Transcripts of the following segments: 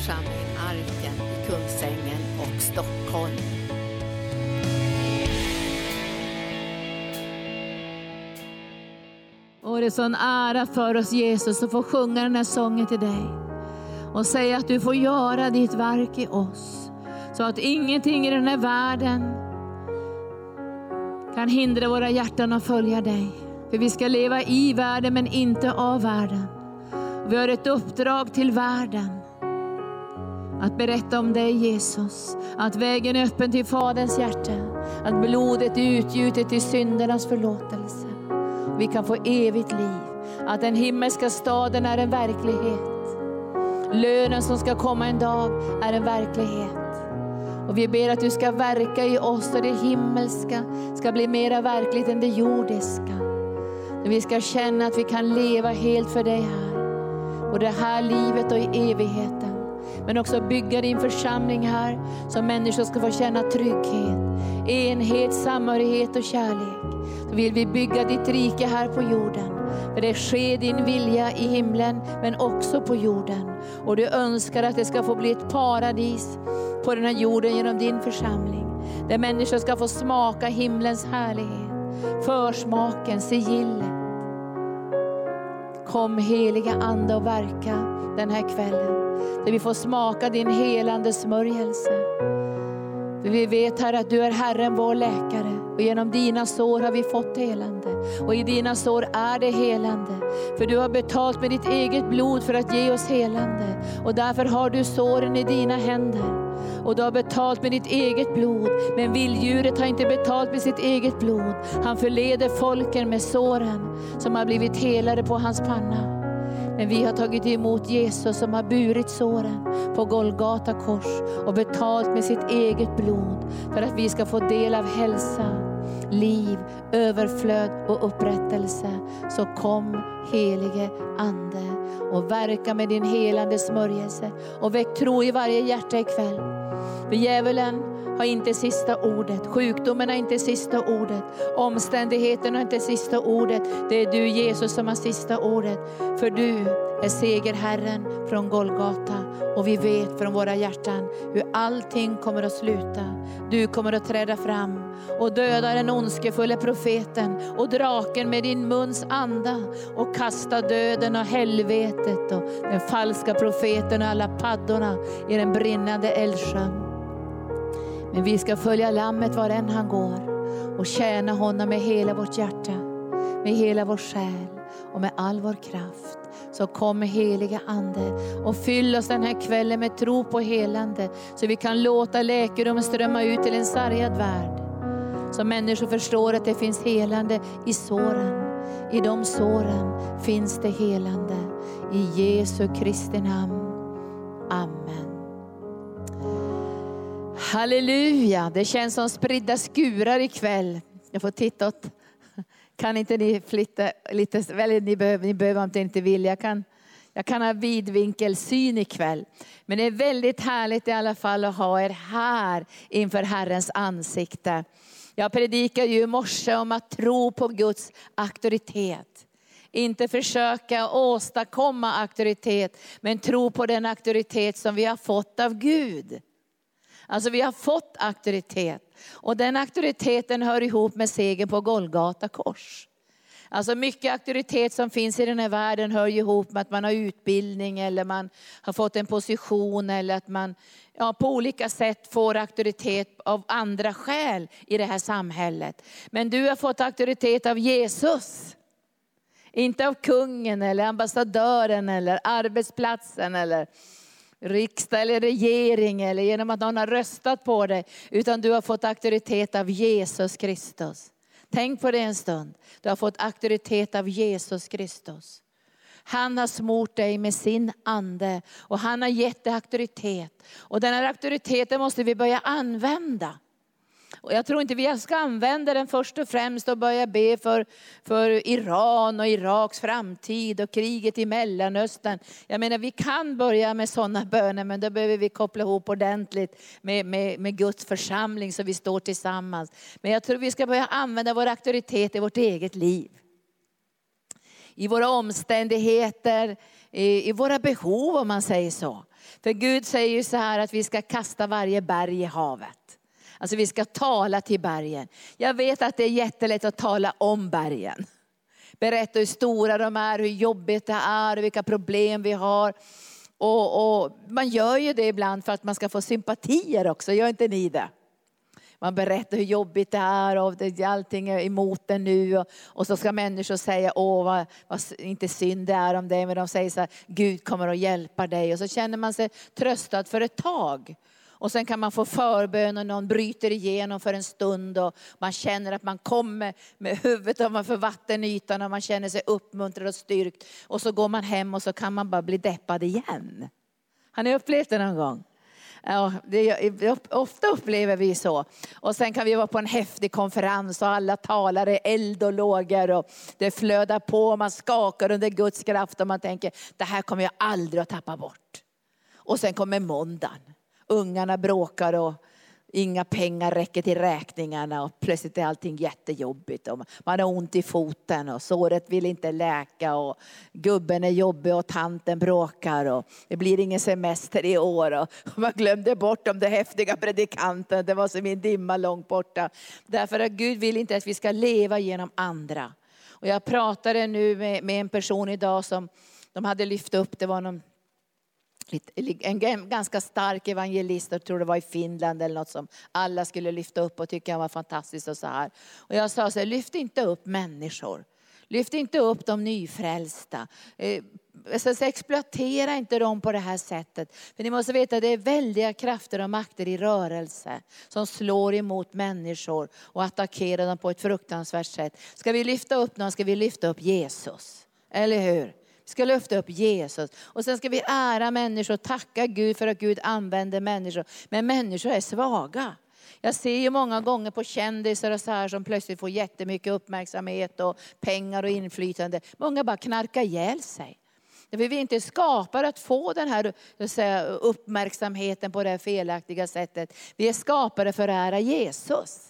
församling Arken i Kungsängen och Stockholm. Och det är sån ära för oss Jesus att få sjunga den här sången till dig. Och säga att du får göra ditt verk i oss. Så att ingenting i den här världen kan hindra våra hjärtan att följa dig. För vi ska leva i världen men inte av världen. Vi har ett uppdrag till världen. Att berätta om dig Jesus. Att vägen är öppen till Faderns hjärta. Att blodet är utgjutet till syndernas förlåtelse. Vi kan få evigt liv. Att den himmelska staden är en verklighet. Lönen som ska komma en dag är en verklighet. Och vi ber att du ska verka i oss och det himmelska ska bli mera verkligt än det jordiska. Vi ska känna att vi kan leva helt för dig här. Både det här livet och i evigheten. Men också bygga din församling här så människor ska få känna trygghet, enhet, samhörighet och kärlek. Så vill vi bygga ditt rike här på jorden. För det sker din vilja i himlen men också på jorden. Och du önskar att det ska få bli ett paradis på den här jorden genom din församling. Där människor ska få smaka himlens härlighet. Försmaken, sigillet. Kom heliga Ande och verka den här kvällen. Där vi får smaka din helande smörjelse. För vi vet Herre att du är Herren vår läkare och genom dina sår har vi fått helande. Och i dina sår är det helande. För du har betalt med ditt eget blod för att ge oss helande. Och därför har du såren i dina händer. Och du har betalt med ditt eget blod. Men vilddjuret har inte betalt med sitt eget blod. Han förleder folken med såren som har blivit helade på hans panna. Men vi har tagit emot Jesus som har burit såren på Golgata kors och betalt med sitt eget blod för att vi ska få del av hälsa, liv, överflöd och upprättelse. Så kom helige Ande och verka med din helande smörjelse och väck tro i varje hjärta ikväll. För djävulen har inte sista ordet. Sjukdomen har inte sista ordet. Omständigheterna har inte sista ordet. Det är du Jesus som har sista ordet. För du är segerherren från Golgata. Och vi vet från våra hjärtan hur allting kommer att sluta. Du kommer att träda fram och döda den ondskefulla profeten och draken med din muns anda och kasta döden och helvetet och den falska profeten och alla paddorna i den brinnande eldsjön. Men vi ska följa lammet var än han går och tjäna honom med hela vårt hjärta, med hela vår själ och med all vår kraft. Så kom heliga Ande och fyll oss den här kvällen med tro på helande så vi kan låta läkedom strömma ut till en sargad värld. Så människor förstår att det finns helande i såren. I de såren finns det helande. I Jesu Kristi namn. Amen. Halleluja, det känns som spridda skurar ikväll. Jag får titta åt, kan inte ni flytta lite, eller ni behöver, ni behöver inte vilja, jag kan, jag kan ha vidvinkelsyn ikväll. Men det är väldigt härligt i alla fall att ha er här inför Herrens ansikte. Jag predikade ju i morse om att tro på Guds auktoritet. Inte försöka åstadkomma auktoritet, men tro på den auktoritet som vi har fått av Gud. Alltså vi har fått auktoritet. Och den auktoriteten hör ihop med segern på Golgata kors. Alltså mycket auktoritet som finns i den här världen hör ihop med att man har utbildning eller man har fått en position eller att man ja, på olika sätt får auktoritet av andra skäl i det här samhället. Men du har fått auktoritet av Jesus. Inte av kungen eller ambassadören eller arbetsplatsen eller riksdag eller regering eller genom att någon har röstat på dig. Utan du har fått auktoritet av Jesus Kristus. Tänk på det en stund. Du har fått auktoritet av Jesus Kristus. Han har smort dig med sin ande och han har gett dig auktoritet. Och den här auktoriteten måste vi börja använda. Och jag tror inte vi ska använda den först och främst och börja be för, för Iran och Iraks framtid och kriget i Mellanöstern. Jag menar vi kan börja med sådana böner men då behöver vi koppla ihop ordentligt med, med, med Guds församling så vi står tillsammans. Men jag tror vi ska börja använda vår auktoritet i vårt eget liv. i våra omständigheter, i, i våra behov om man säger så. För Gud säger ju så här att vi ska kasta varje berg i havet. Alltså vi ska tala till bergen. Jag vet att det är jättelätt att tala om bergen. Berätta hur stora de är, hur jobbigt det är, vilka problem vi har. Och, och, man gör ju det ibland för att man ska få sympatier också, gör inte ni det? Man berättar hur jobbigt det är och det, allting är emot det nu. Och, och, så ska människor säga, åh vad, vad inte synd det är om dig, men de säger så här, Gud kommer att hjälpa dig. Och så känner man sig tröstad för ett tag. Och sen kan man få förbön och någon bryter igenom för en stund och man känner att man kommer med huvudet ovanför vattenytan och man känner sig uppmuntrad och styrkt. Och så går man hem och så kan man bara bli deppad igen. Har ni upplevt det någon gång? Ja, det, ofta upplever vi så. Och sen kan vi vara på en häftig konferens och alla talar i eld och lågor och det flödar på och man skakar under Guds kraft och man tänker, det här kommer jag aldrig att tappa bort. Och sen kommer måndagen ungarna bråkar och inga pengar räcker till räkningarna och plötsligt är allting jättejobbigt. Och man har ont i foten och såret vill inte läka och gubben är jobbig och tanten bråkar och det blir ingen semester i år. Och man glömde bort de där häftiga predikanterna, det var som en dimma långt borta. Därför att Gud vill inte att vi ska leva genom andra. Och jag pratade nu med, med en person idag som de hade lyft upp, det var någon en ganska stark evangelist, jag tror det var i Finland eller något som alla skulle lyfta upp och tycka han var fantastisk och så här. Och jag sa så här, lyft inte upp människor. Lyft inte upp de nyfrälsta. Eh, så exploatera inte dem på det här sättet. För ni måste veta att det är väldiga krafter och makter i rörelse som slår emot människor och attackerar dem på ett fruktansvärt sätt. Ska vi lyfta upp någon ska vi lyfta upp Jesus. Eller hur? Vi ska lyfta upp Jesus. Och sen ska vi ära människor och tacka Gud för att Gud använder människor. Men människor är svaga. Jag ser ju många gånger på kändisar och så här som plötsligt får jättemycket uppmärksamhet och pengar och inflytande. Många bara knarkar ihjäl sig. vi är inte skapade att få den här säga, uppmärksamheten på det här felaktiga sättet. Vi är skapade för att ära Jesus.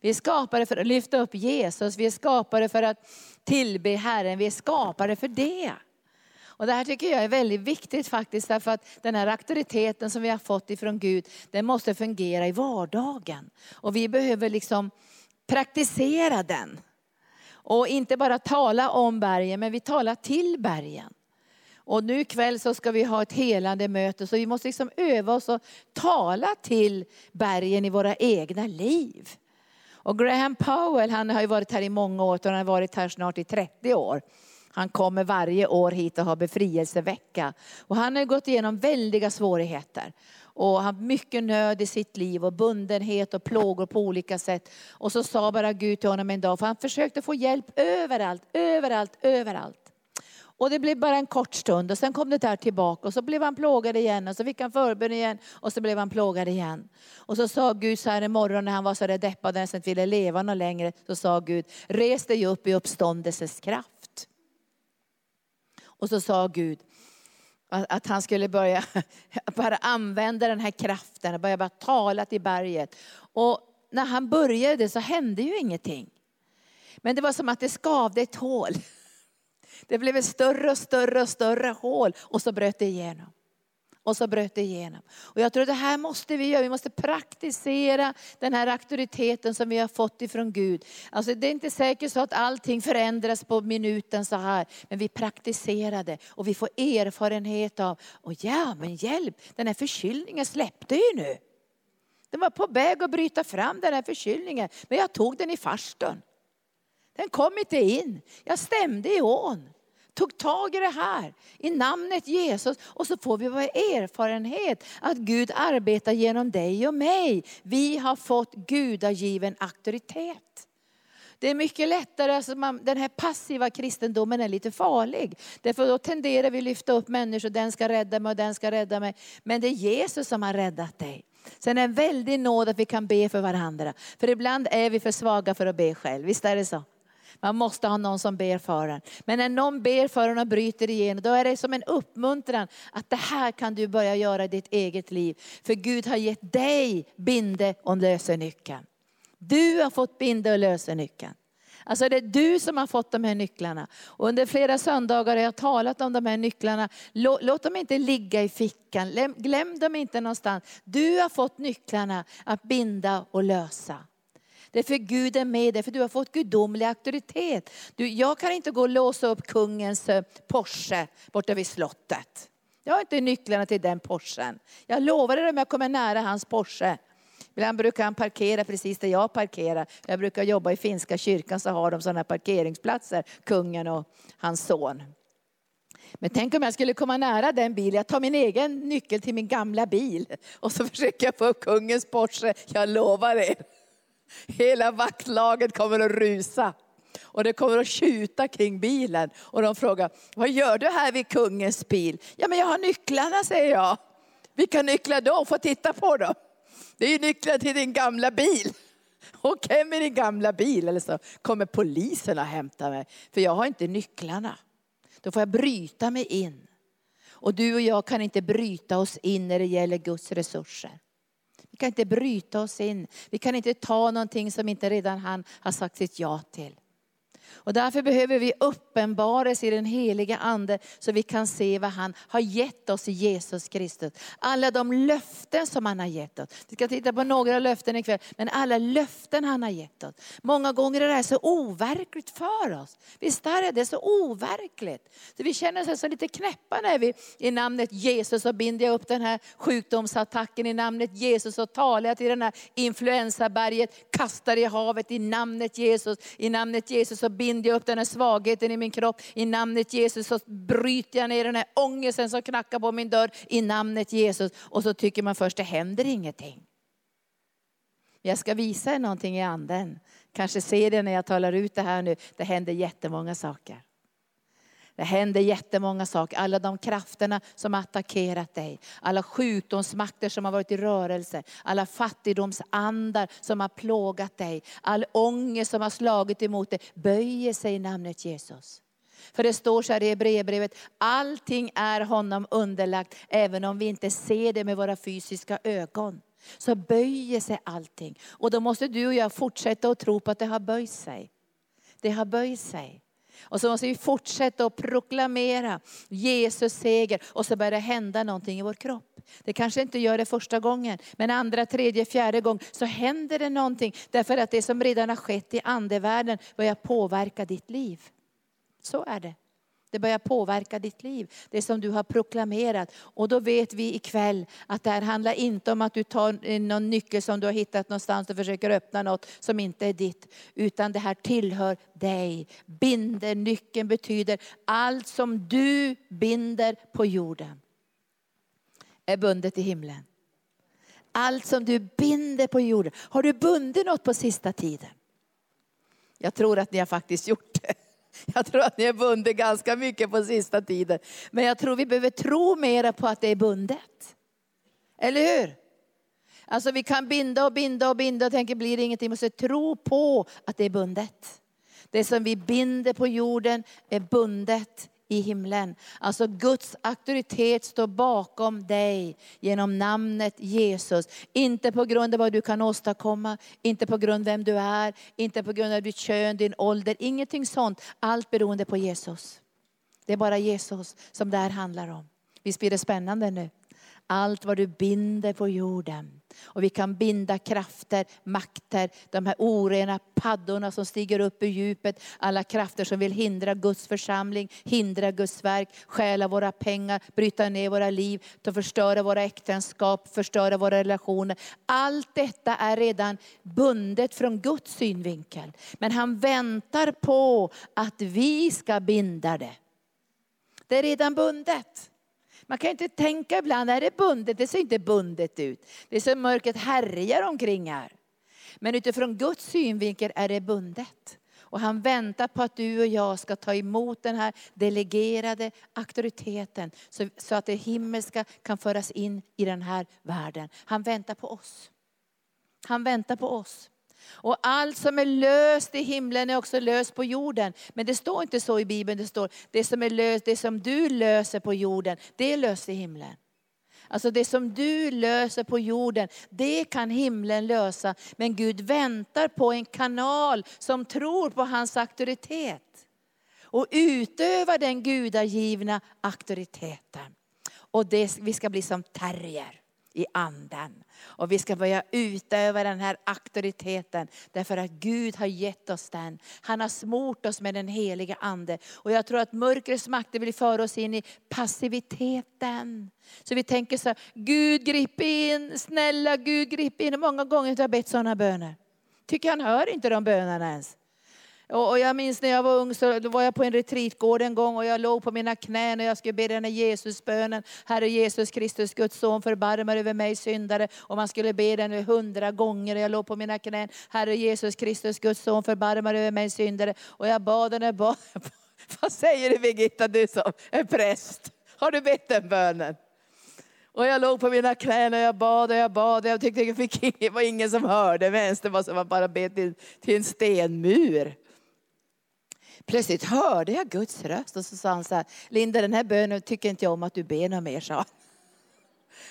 Vi är skapade för att lyfta upp Jesus. Vi är skapade för att tillbe Herren. Vi är skapade för det. Och det här tycker jag är väldigt viktigt faktiskt, därför att den här auktoriteten som vi har fått ifrån Gud, den måste fungera i vardagen. Och vi behöver liksom praktisera den. Och inte bara tala om bergen, men vi talar till bergen. Och nu ikväll så ska vi ha ett helande möte, så vi måste liksom öva oss och tala till bergen i våra egna liv. Och Graham Powell, han har ju varit här i många år, och han har varit här snart i 30 år. Han kommer varje år hit och har befrielsevecka. Och han har gått igenom väldiga svårigheter. Och han har mycket nöd i sitt liv och bundenhet och plågor på olika sätt. Och så sa bara Gud till honom en dag, för han försökte få hjälp överallt, överallt, överallt. Och det blev bara en kort stund och sen kom det där tillbaka och så blev han plågad igen och så fick han förbön igen och så blev han plågad igen. Och så sa Gud så här en morgon när han var så där deppad och nästan inte ville leva någon längre, så sa Gud, res dig upp i uppståndelsens kraft. Och så sa Gud att han skulle börja bara använda den här kraften och börja bara tala till berget. Och när han började så hände ju ingenting. Men det var som att det skavde ett hål. Det blev ett större och större och större hål och så bröt det igenom. Och så bröt det igenom. Och jag tror det här måste vi göra, vi måste praktisera den här auktoriteten som vi har fått ifrån Gud. Alltså det är inte säkert så att allting förändras på minuten så här, men vi praktiserar det och vi får erfarenhet av, och ja men hjälp, den här förkylningen släppte ju nu. Den var på väg att bryta fram den här förkylningen, men jag tog den i farstun. Den kom inte in. Jag stämde i ån. Tog tag i det här i namnet Jesus och så får vi vår erfarenhet att Gud arbetar genom dig och mig. Vi har fått gudagiven auktoritet. Det är mycket lättare, alltså man, den här passiva kristendomen är lite farlig. Därför då tenderar vi att lyfta upp människor, den ska rädda mig och den ska rädda mig. Men det är Jesus som har räddat dig. Sen är det en väldig nåd att vi kan be för varandra. För ibland är vi för svaga för att be själv, visst är det så? Man måste ha någon som ber för en. Men när någon ber för en och bryter igenom, då är det som en uppmuntran att det här kan du börja göra i ditt eget liv. För Gud har gett dig binde och lösenyckeln. Du har fått binde och lösenyckeln. Alltså det är du som har fått de här nycklarna. Och under flera söndagar har jag talat om de här nycklarna. Låt, låt dem inte ligga i fickan, glöm, glöm dem inte någonstans. Du har fått nycklarna att binda och lösa. Det är för Gud är med dig, för du har fått gudomlig auktoritet. Du, jag kan inte gå och låsa upp kungens eh, Porsche borta vid slottet. Jag har inte nycklarna till den Porschen. Jag lovar er om jag kommer nära hans Porsche. Ibland brukar han parkera precis där jag parkerar. Jag brukar jobba i finska kyrkan så har de sådana parkeringsplatser, kungen och hans son. Men tänk om jag skulle komma nära den bilen, jag tar min egen nyckel till min gamla bil och så försöker jag få upp kungens Porsche. Jag lovar er, hela vaktlaget kommer att rusa. Och det kommer att tjuta kring bilen. Och de frågar, vad gör du här vid kungens bil? Ja men jag har nycklarna säger jag. Vilka nycklar då? Få titta på dem. Det är ju nycklar till din gamla bil. Och hem i din gamla bil. Eller så kommer polisen och hämtar mig. För jag har inte nycklarna. Då får jag bryta mig in. Och du och jag kan inte bryta oss in när det gäller Guds resurser. Vi kan inte bryta oss in. Vi kan inte ta någonting som inte redan han har sagt sitt ja till. Och därför behöver vi uppenbarelse i den heliga ande så vi kan se vad han har gett oss i Jesus Kristus. Alla de löften som han har gett oss. Vi ska titta på några löften ikväll, men alla löften han har gett oss. Många gånger är det här så overkligt för oss. Visst är det så overkligt. Så vi känner oss så lite knäppa när vi i namnet Jesus så binder jag upp den här sjukdomsattacken i namnet Jesus och talar till den här influensaberget, kastar i havet i namnet Jesus, i namnet Jesus och binder jag upp den här svagheten i min kropp. I namnet Jesus så bryter jag ner den här ångesten som knackar på min dörr i namnet Jesus. Och så tycker man först det händer ingenting. Jag ska visa er någonting i anden. Kanske ser det när jag talar ut det här nu. Det händer jättemånga saker. Det händer jättemånga saker. Alla de krafterna som har attackerat dig. Alla sjukdomsmakter som har varit i rörelse. Alla fattigdomsandar som har plågat dig. All ångest som har slagit emot dig. Böjer sig i namnet Jesus. För det står så här i brevbrevet, allting är honom underlagt, även om vi inte ser det med våra fysiska ögon. Så böjer sig allting. Och då måste du och jag fortsätta att tro på att det har böjt sig. Det har böjt sig. Och så måste vi fortsätta att proklamera Jesus seger och så börjar det hända någonting i vår kropp. Det kanske inte gör det första gången, men andra, tredje, fjärde gång så händer det någonting. Därför att det som redan har skett i andevärlden börjar påverka ditt liv. Så är det. Det börjar påverka ditt liv, det som du har proklamerat. Och då vet vi ikväll att det här handlar inte om att du tar någon nyckel som du har hittat någonstans och försöker öppna något som inte är ditt. Utan det här tillhör dig. Binder, nyckeln betyder allt som du binder på jorden är bundet i himlen. Allt som du binder på jorden. Har du bundit något på sista tiden? Jag tror att ni har faktiskt gjort det. Jag tror att ni är bundet ganska mycket på sista tiden. Men jag tror vi behöver tro mera på att det är bundet. Eller hur? Alltså vi kan binda och binda och binda och tänka blir det ingenting. Vi måste tro på att det är bundet. Det som vi binder på jorden är bundet i himlen. Alltså Guds auktoritet står bakom dig genom namnet Jesus. Inte på grund av vad du kan åstadkomma, inte på grund av vem du är, inte på grund av ditt kön, din ålder, ingenting sånt. Allt beroende på Jesus. Det är bara Jesus som det här handlar om. Visst blir det spännande nu? Allt vad du binder på jorden och vi kan binda krafter, makter, de här orena paddorna som stiger upp ur djupet. Alla krafter som vill hindra Guds församling, hindra Guds verk, stjäla våra pengar, bryta ner våra liv, förstöra våra äktenskap, förstöra våra relationer. Allt detta är redan bundet från Guds synvinkel. Men han väntar på att vi ska binda det. Det är redan bundet. Man kan inte tänka ibland, är det bundet? Det ser inte bundet ut. Det är som mörkret härjar omkring här. Men utifrån Guds synvinkel är det bundet. Och han väntar på att du och jag ska ta emot den här delegerade auktoriteten. Så, så att det himmelska kan föras in i den här världen. Han väntar på oss. Han väntar på oss. Och allt som är löst i himlen är också löst på jorden. Men det står inte så i Bibeln, det står det som är löst, det som du löser på jorden, det är löst i himlen. Alltså det som du löser på jorden, det kan himlen lösa. Men Gud väntar på en kanal som tror på hans auktoritet. Och utövar den gudagivna auktoriteten. Och det, vi ska bli som terrier i anden. Och vi ska börja utöva den här auktoriteten. Därför att Gud har gett oss den. Han har smort oss med den heliga ande. Och jag tror att mörkrets makter vill föra oss in i passiviteten. Så vi tänker så här, Gud grip in, snälla Gud grip in. Och många gånger har jag bett sådana böner. Tycker han hör inte de bönerna ens. Och jag minns när jag var ung så var jag på en retreatgård en gång och jag låg på mina knän och jag skulle be den här Jesusbönen. Herre Jesus Kristus, Guds son, förbarma över mig syndare. Och man skulle be den hundra gånger och jag låg på mina knän. Herre Jesus Kristus, Guds son, förbarma över mig syndare. Och jag bad och jag bad. Vad säger du Birgitta, du som är präst? Har du bett den bönen? Och jag låg på mina knän och jag bad och jag bad. Och jag tyckte det var ingen som hörde mig ens. Det var som att bara be till, till en stenmur. Plötsligt hörde jag Guds röst och så sa han så här, Linda den här bönen tycker inte jag om att du ber något mer, sa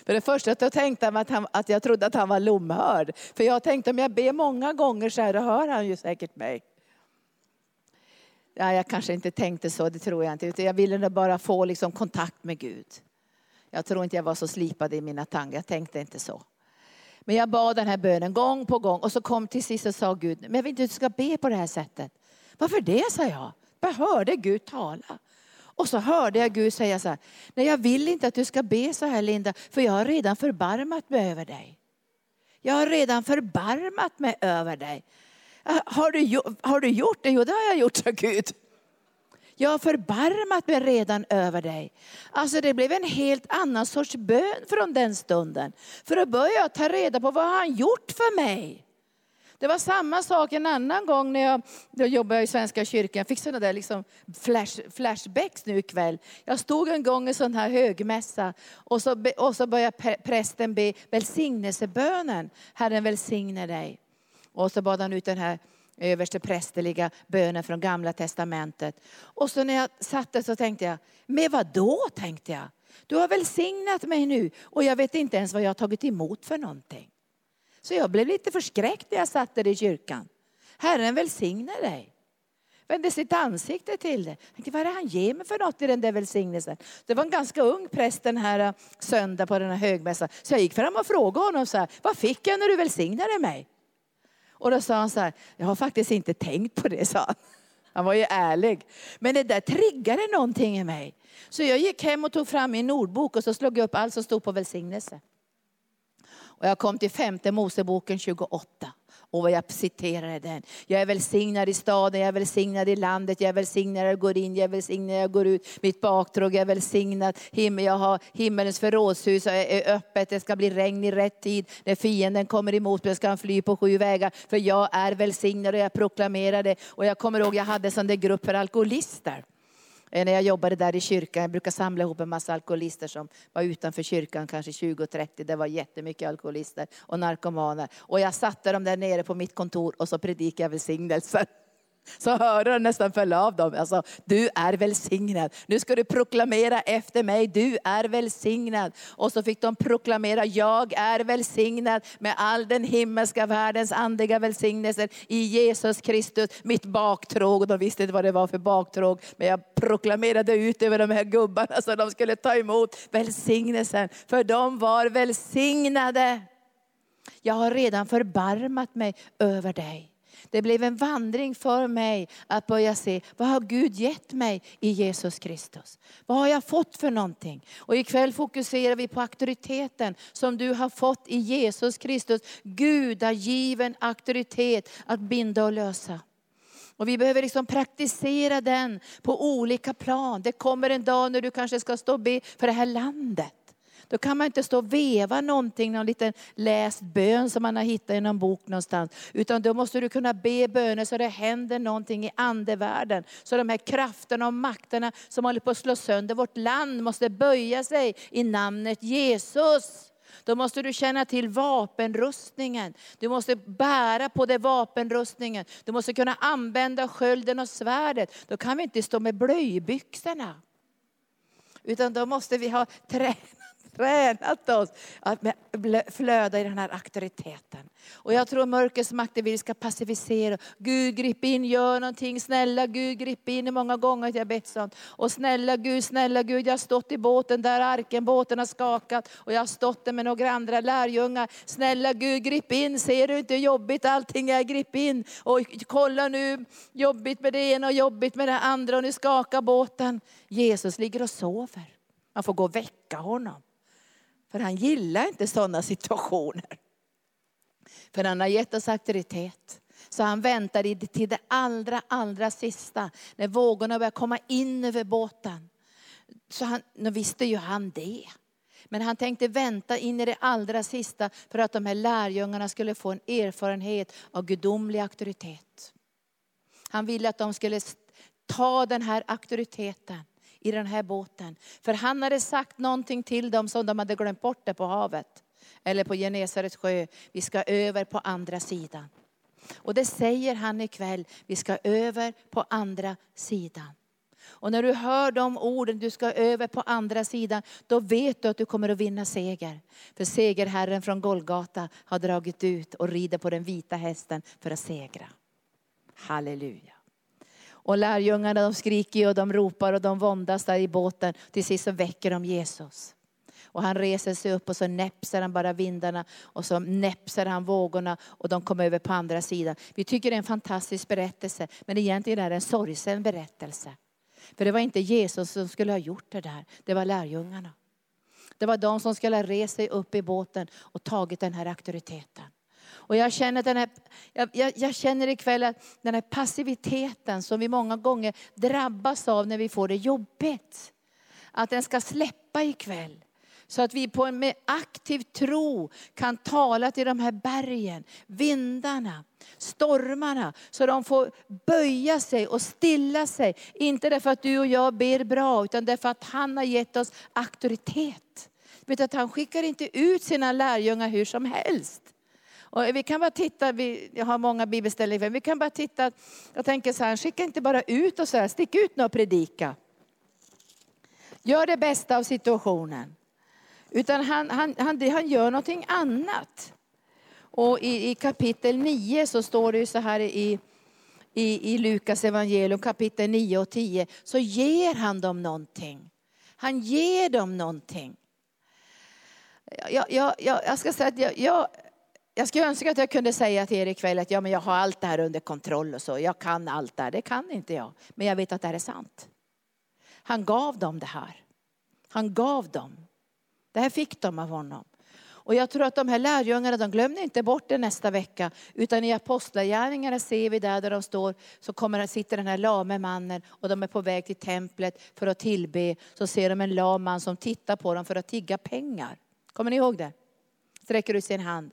För det första då tänkte jag att, han att jag trodde att han var lomhörd. För jag tänkte om jag ber många gånger så här, då hör han ju säkert mig. Ja, jag kanske inte tänkte så, det tror jag inte. Utan jag ville bara få liksom kontakt med Gud. Jag tror inte jag var så slipad i mina tankar, jag tänkte inte så. Men jag bad den här bönen gång på gång och så kom till sist och sa Gud, men jag vill inte att du ska be på det här sättet. Varför det, sa jag. Jag hörde Gud tala. Och så hörde jag Gud säga så här, nej jag vill inte att du ska be så här Linda, för jag har redan förbarmat mig över dig. Jag har redan förbarmat mig över dig. Ah, har du, har du gjort det? Jo, det har jag gjort, sa Gud. Jag har förbarmat mig redan över dig. Alltså det blev en helt annan sorts bön från den stunden. För då började jag ta reda på vad han gjort för mig. Det var samma sak en annan gång när jag då jobbade i Svenska kyrkan. Jag fick sådana där liksom flash, flashbacks nu ikväll. Jag stod en gång i sån här högmässa och så, be, och så började prästen be välsignelsebönen. Herren välsigne dig. Och så bad han ut den här överste prästerliga bönen från gamla testamentet. Och så när jag satt där så tänkte jag, med vad då tänkte jag? Du har välsignat mig nu och jag vet inte ens vad jag har tagit emot för någonting. Så jag blev lite förskräckt när jag satt där i kyrkan. Herren välsigne dig. Vände sitt ansikte till det. tänkte, vad är det han ger mig för något i den där välsignelsen? Det var en ganska ung präst den här eh, söndag på den här högmässan. Så jag gick fram och frågade honom så här, vad fick jag när du välsignade mig? Och då sa han så här, jag har faktiskt inte tänkt på det, sa han. Han var ju ärlig. Men det där triggade någonting i mig. Så jag gick hem och tog fram min ordbok och så slog jag upp allt som stod på välsignelse. Och jag kom till femte Moseboken 28. Och vad jag citerade den. Jag är välsignad i staden, jag är välsignad i landet, jag är välsignad när jag går in, jag är välsignad när jag går ut. Mitt bakdrag är välsignat, Himmel, jag har himmelens förrådshus är öppet, det ska bli regn i rätt tid. När fienden kommer emot mig ska han fly på sju vägar. För jag är välsignad och jag proklamerar det. Och jag kommer ihåg, jag hade sån där grupp för alkoholister. Eh, när jag jobbade där i kyrkan, jag brukade samla ihop en massa alkoholister som var utanför kyrkan, kanske 20-30. Det var jättemycket alkoholister och narkomaner. Och jag satte dem där nere på mitt kontor och så predikade jag välsignelser. Så hörde nästan föll av dem. Alltså, du är välsignad. Nu ska du proklamera efter mig, du är välsignad. Och så fick de proklamera, jag är välsignad med all den himmelska världens andliga välsignelser i Jesus Kristus, mitt baktråg. De visste inte vad det var för baktråg, men jag proklamerade ut över de här gubbarna så de skulle ta emot välsignelsen. För de var välsignade. Jag har redan förbarmat mig över dig. Det blev en vandring för mig att börja se, vad har Gud gett mig i Jesus Kristus? Vad har jag fått för någonting? Och ikväll fokuserar vi på auktoriteten som du har fått i Jesus Kristus. Gudagiven auktoritet att binda och lösa. Och vi behöver liksom praktisera den på olika plan. Det kommer en dag när du kanske ska stå och be för det här landet. Då kan man inte stå och veva någonting, någon liten läst bön som man har hittat i någon bok någonstans. Utan då måste du kunna be böner så det händer någonting i andevärlden. Så de här krafterna och makterna som håller på att slå sönder vårt land måste böja sig i namnet Jesus. Då måste du känna till vapenrustningen. Du måste bära på det vapenrustningen. Du måste kunna använda skölden och svärdet. Då kan vi inte stå med blöjbyxorna. Utan då måste vi ha tränat tränat oss att flöda i den här auktoriteten. Och jag tror mörkrets makter vill ska passivisera. Gud grip in, gör någonting. Snälla Gud grip in. många gånger jag bett sånt. Och snälla Gud, snälla Gud, jag har stått i båten där arken, båten har skakat. Och jag har stått där med några andra lärjungar. Snälla Gud grip in, ser du inte hur jobbigt allting är? Grip in. Och kolla nu, jobbigt med det ena och jobbigt med det andra. Och nu skakar båten. Jesus ligger och sover. Man får gå och väcka honom. För han gillar inte sådana situationer. För han har gett oss auktoritet. Så han väntade till det allra, allra sista, när vågorna började komma in över båten. Så han, nu visste ju han det. Men han tänkte vänta in i det allra sista för att de här lärjungarna skulle få en erfarenhet av gudomlig auktoritet. Han ville att de skulle ta den här auktoriteten i den här båten. För han hade sagt någonting till dem som de hade glömt bort det på havet. Eller på Genesarets sjö. Vi ska över på andra sidan. Och det säger han ikväll. Vi ska över på andra sidan. Och när du hör de orden, du ska över på andra sidan, då vet du att du kommer att vinna seger. För segerherren från Golgata har dragit ut och rider på den vita hästen för att segra. Halleluja. Och lärjungarna de skriker och de ropar och de våndas där i båten. Till sist så väcker de Jesus. Och han reser sig upp och så näpsar han bara vindarna och så näpsar han vågorna och de kommer över på andra sidan. Vi tycker det är en fantastisk berättelse men egentligen är det en sorgsen berättelse. För det var inte Jesus som skulle ha gjort det där, det var lärjungarna. Det var de som skulle ha rest sig upp i båten och tagit den här auktoriteten. Och jag känner, den här, jag, jag, jag känner ikväll att den här passiviteten som vi många gånger drabbas av när vi får det jobbigt. Att den ska släppa ikväll. Så att vi på en med aktiv tro kan tala till de här bergen, vindarna, stormarna. Så de får böja sig och stilla sig. Inte därför att du och jag ber bra, utan därför att han har gett oss auktoritet. Vet att han skickar inte ut sina lärjungar hur som helst. Och vi kan bara titta, vi, jag har många bibelställen, vi kan bara titta, jag tänker så här, skicka inte bara ut och så här, stick ut och predika. Gör det bästa av situationen. Utan han, han, han, han gör någonting annat. Och i, i kapitel 9 så står det så här i, i, i Lukas evangelium kapitel 9 och 10, så ger han dem någonting. Han ger dem någonting. Jag, jag, jag, jag ska säga att jag, jag, jag skulle önska att jag kunde säga till er ikväll att ja, men jag har allt det här under kontroll och så. Jag kan allt det här. Det kan inte jag. Men jag vet att det här är sant. Han gav dem det här. Han gav dem. Det här fick de av honom. Och jag tror att de här lärjungarna, de glömde inte bort det nästa vecka. Utan i apostlagärningarna ser vi där, där de står, så kommer, sitter den här lame mannen och de är på väg till templet för att tillbe. Så ser de en lam man som tittar på dem för att tigga pengar. Kommer ni ihåg det? Sträcker ut sin hand.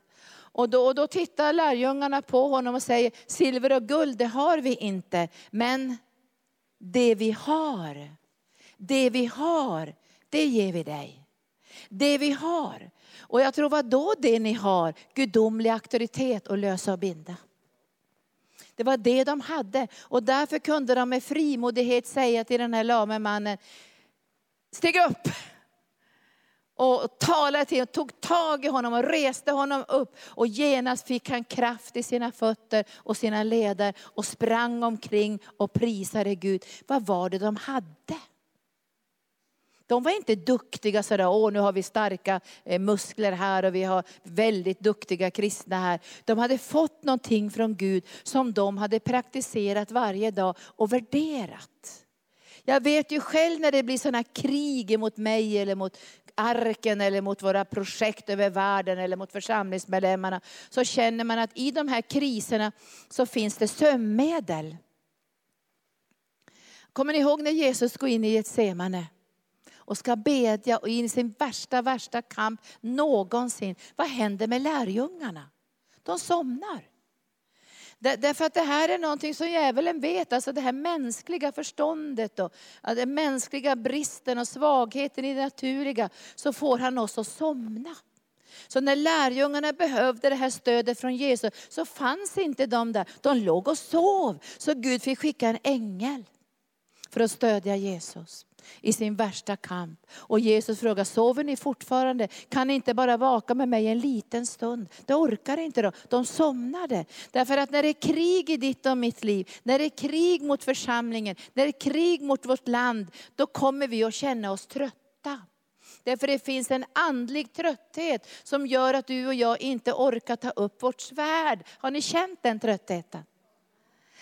Och då, och då tittar lärjungarna på honom och säger, silver och guld det har vi inte, men det vi har, det vi har, det ger vi dig. Det vi har. Och jag tror vad då det ni har, gudomlig auktoritet att lösa och binda. Det var det de hade och därför kunde de med frimodighet säga till den här lame mannen, stig upp! Och talade till honom, tog tag i honom och reste honom upp. Och genast fick han kraft i sina fötter och sina leder och sprang omkring och prisade Gud. Vad var det de hade? De var inte duktiga sådär, åh nu har vi starka eh, muskler här och vi har väldigt duktiga kristna här. De hade fått någonting från Gud som de hade praktiserat varje dag och värderat. Jag vet ju själv när det blir sådana krig mot mig eller mot arken eller mot våra projekt över världen eller mot församlingsmedlemmarna. Så känner man att i de här kriserna så finns det sömnmedel. Kommer ni ihåg när Jesus går in i Getsemane och ska bedja och in i sin värsta, värsta kamp någonsin. Vad händer med lärjungarna? De somnar. Därför att det här är någonting som djävulen vet, alltså det här mänskliga förståndet och den mänskliga bristen och svagheten i det naturliga, så får han oss att somna. Så när lärjungarna behövde det här stödet från Jesus så fanns inte de där. De låg och sov. Så Gud fick skicka en ängel för att stödja Jesus i sin värsta kamp. Och Jesus frågar, sover ni fortfarande? Kan ni inte bara vaka med mig en liten stund? Det orkar inte då. De somnade. Därför att när det är krig i ditt och mitt liv, när det är krig mot församlingen, när det är krig mot vårt land, då kommer vi att känna oss trötta. Därför det finns en andlig trötthet som gör att du och jag inte orkar ta upp vårt svärd. Har ni känt den tröttheten?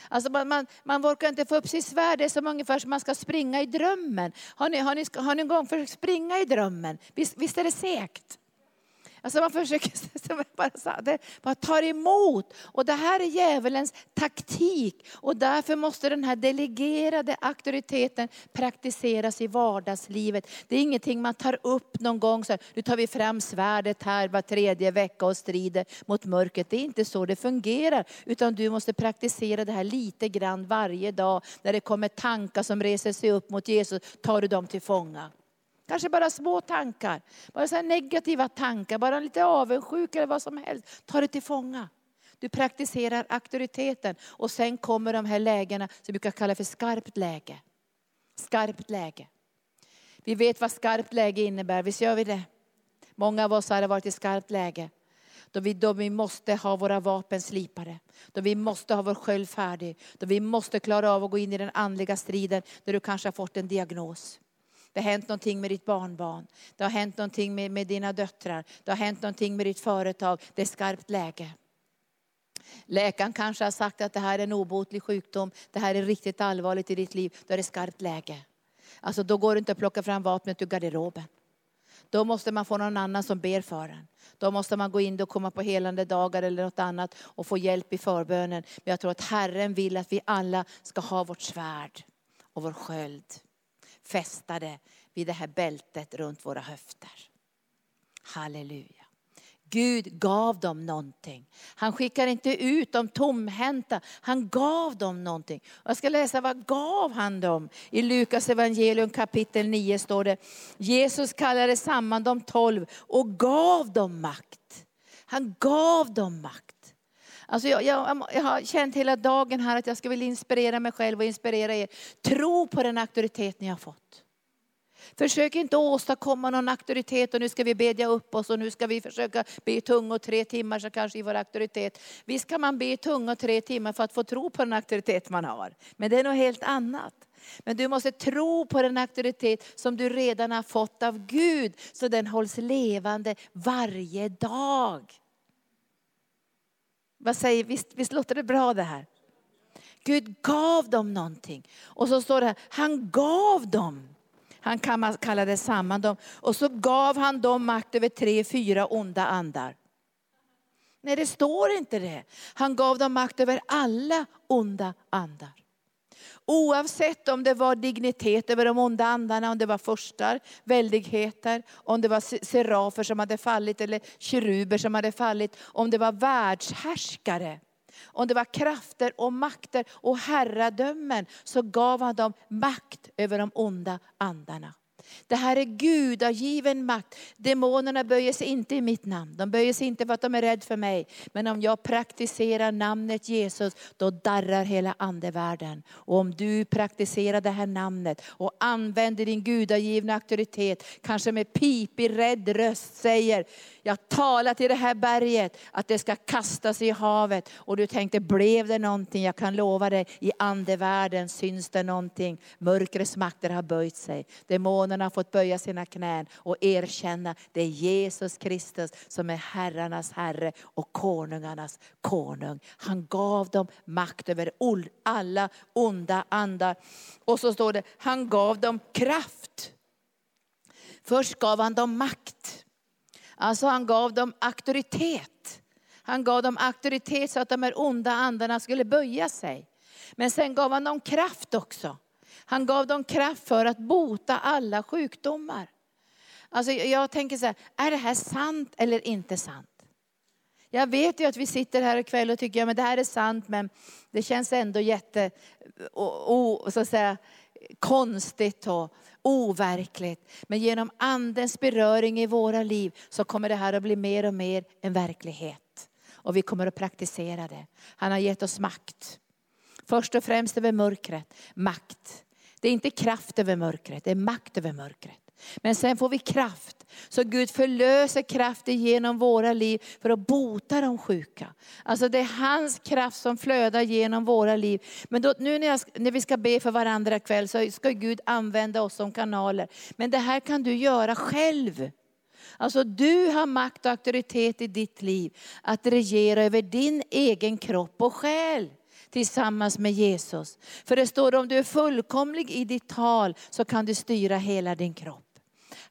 Alltså man, man, man orkar inte få upp sitt svärd, det är som ungefär som man ska springa i drömmen. Har ni, har ni, har ni en gång försökt springa i drömmen? Visst, visst är det segt? Alltså man försöker, som jag bara sa, det bara tar emot. Och det här är djävulens taktik. Och därför måste den här delegerade auktoriteten praktiseras i vardagslivet. Det är ingenting man tar upp någon gång, så här, nu tar vi fram svärdet här var tredje vecka och strider mot mörkret. Det är inte så det fungerar. Utan du måste praktisera det här lite grann varje dag. När det kommer tankar som reser sig upp mot Jesus, tar du dem till fånga. Kanske bara små tankar, bara så negativa tankar, bara lite avundsjuka eller vad som helst. Ta det till fånga. Du praktiserar auktoriteten och sen kommer de här lägena som vi brukar kalla för skarpt läge. Skarpt läge. Vi vet vad skarpt läge innebär, visst gör vi det? Många av oss har varit i skarpt läge. Då vi, då vi måste ha våra vapen slipade. Då vi måste ha vår sköld färdig. Då vi måste klara av att gå in i den andliga striden där du kanske har fått en diagnos. Det har hänt någonting med ditt barnbarn. Det har hänt någonting med, med dina döttrar. Det har hänt någonting med ditt företag. Det är skarpt läge. Läkaren kanske har sagt att det här är en obotlig sjukdom. Det här är riktigt allvarligt i ditt liv. Då är det skarpt läge. Alltså då går det inte att plocka fram vapnet ur garderoben. Då måste man få någon annan som ber för en. Då måste man gå in och komma på helande dagar eller något annat och få hjälp i förbönen. Men jag tror att Herren vill att vi alla ska ha vårt svärd och vår sköld fästade vid det här bältet runt våra höfter. Halleluja. Gud gav dem någonting. Han skickar inte ut dem tomhänta. Han gav dem någonting. Jag ska läsa vad gav han dem? I Lukas evangelium kapitel 9 står det, Jesus kallade samman de tolv och gav dem makt. Han gav dem makt. Alltså jag, jag, jag, har känt hela dagen här att jag ska vilja inspirera mig själv och inspirera er. Tro på den auktoritet ni har fått. Försök inte åstadkomma någon auktoritet och nu ska vi bedja upp oss och nu ska vi försöka be i tungor tre timmar så kanske i vår auktoritet. Visst kan man be i tungor tre timmar för att få tro på den auktoritet man har. Men det är något helt annat. Men du måste tro på den auktoritet som du redan har fått av Gud så den hålls levande varje dag. Vad säger, visst, visst låter det bra det här? Gud gav dem någonting. Och så står det här, han gav dem. Han kallade samman dem. Och så gav han dem makt över tre, fyra onda andar. Nej, det står inte det. Han gav dem makt över alla onda andar. Oavsett om det var dignitet över de onda andarna, om det var förstar, väldigheter, om det var serafer som hade fallit eller keruber som hade fallit, om det var världshärskare, om det var krafter och makter och herradömen, så gav han dem makt över de onda andarna. Det här är gudagiven makt. Demonerna böjer sig inte i mitt namn. De böjer sig inte för att de är rädda för mig. Men om jag praktiserar namnet Jesus, då darrar hela andevärlden. Och om du praktiserar det här namnet och använder din gudagivna auktoritet, kanske med pipig rädd röst säger, jag talar till det här berget att det ska kastas i havet. Och du tänkte, blev det någonting? Jag kan lova dig, i andevärlden syns det någonting. Mörkrets makter har böjt sig. Demonerna har fått böja sina knän och erkänna, det är Jesus Kristus som är herrarnas herre och konungarnas konung. Han gav dem makt över alla onda andar. Och så står det, han gav dem kraft. Först gav han dem makt. Alltså han gav dem auktoritet. Han gav dem auktoritet så att de här onda andarna skulle böja sig. Men sen gav han dem kraft också. Han gav dem kraft för att bota alla sjukdomar. Alltså jag tänker så här, är det här sant eller inte sant? Jag vet ju att vi sitter här ikväll och tycker, ja men det här är sant, men det känns ändå jätte, och, och, så att säga, konstigt och overkligt. Men genom andens beröring i våra liv så kommer det här att bli mer och mer en verklighet. Och vi kommer att praktisera det. Han har gett oss makt. Först och främst över mörkret, makt. Det är inte kraft över mörkret, det är makt över mörkret. Men sen får vi kraft. Så Gud förlöser kraft genom våra liv för att bota de sjuka. Alltså det är hans kraft som flödar genom våra liv. Men då, nu när, jag, när vi ska be för varandra ikväll så ska Gud använda oss som kanaler. Men det här kan du göra själv. Alltså du har makt och auktoritet i ditt liv att regera över din egen kropp och själ tillsammans med Jesus. För det står om du är fullkomlig i ditt tal så kan du styra hela din kropp.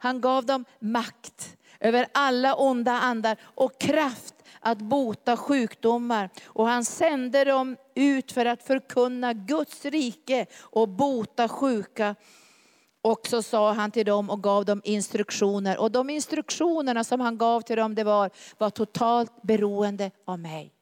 Han gav dem makt över alla onda andar och kraft att bota sjukdomar. Och han sände dem ut för att förkunna Guds rike och bota sjuka. Och så sa han till dem och gav dem instruktioner. Och de instruktionerna som han gav till dem det var, var totalt beroende av mig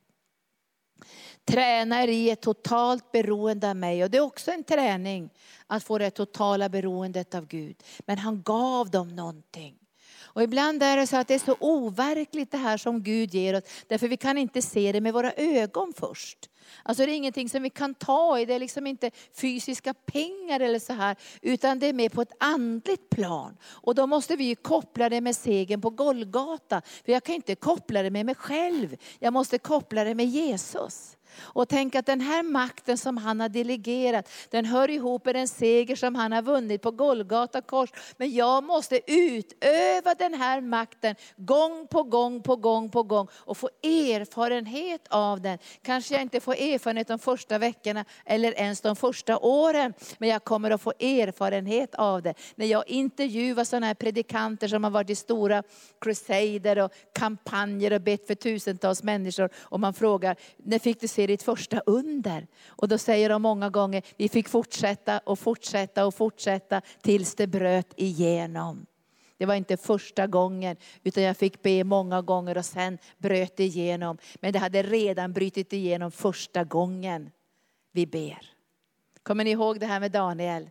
tränar i ett totalt beroende av mig. Och det är också en träning att få det totala beroendet av Gud. Men han gav dem någonting. Och ibland är det så att det är så overkligt det här som Gud ger oss, därför vi kan inte se det med våra ögon först. Alltså det är ingenting som vi kan ta i, det är liksom inte fysiska pengar eller så här, utan det är mer på ett andligt plan. Och då måste vi koppla det med segern på Golgata, för jag kan inte koppla det med mig själv, jag måste koppla det med Jesus. Och tänk att den här makten som han har delegerat, den hör ihop med den seger som han har vunnit på Golgata kors. Men jag måste utöva den här makten gång på gång på gång på gång och få erfarenhet av den. Kanske jag inte får erfarenhet de första veckorna eller ens de första åren, men jag kommer att få erfarenhet av det. När jag intervjuar sådana här predikanter som har varit i stora crusader och kampanjer och bett för tusentals människor och man frågar, när fick du se ditt första under? Och då säger de många gånger, vi fick fortsätta och fortsätta och fortsätta tills det bröt igenom. Det var inte första gången, utan jag fick be många gånger och sen bröt det igenom. Men det hade redan brutit igenom första gången vi ber. Kommer ni ihåg det här med Daniel?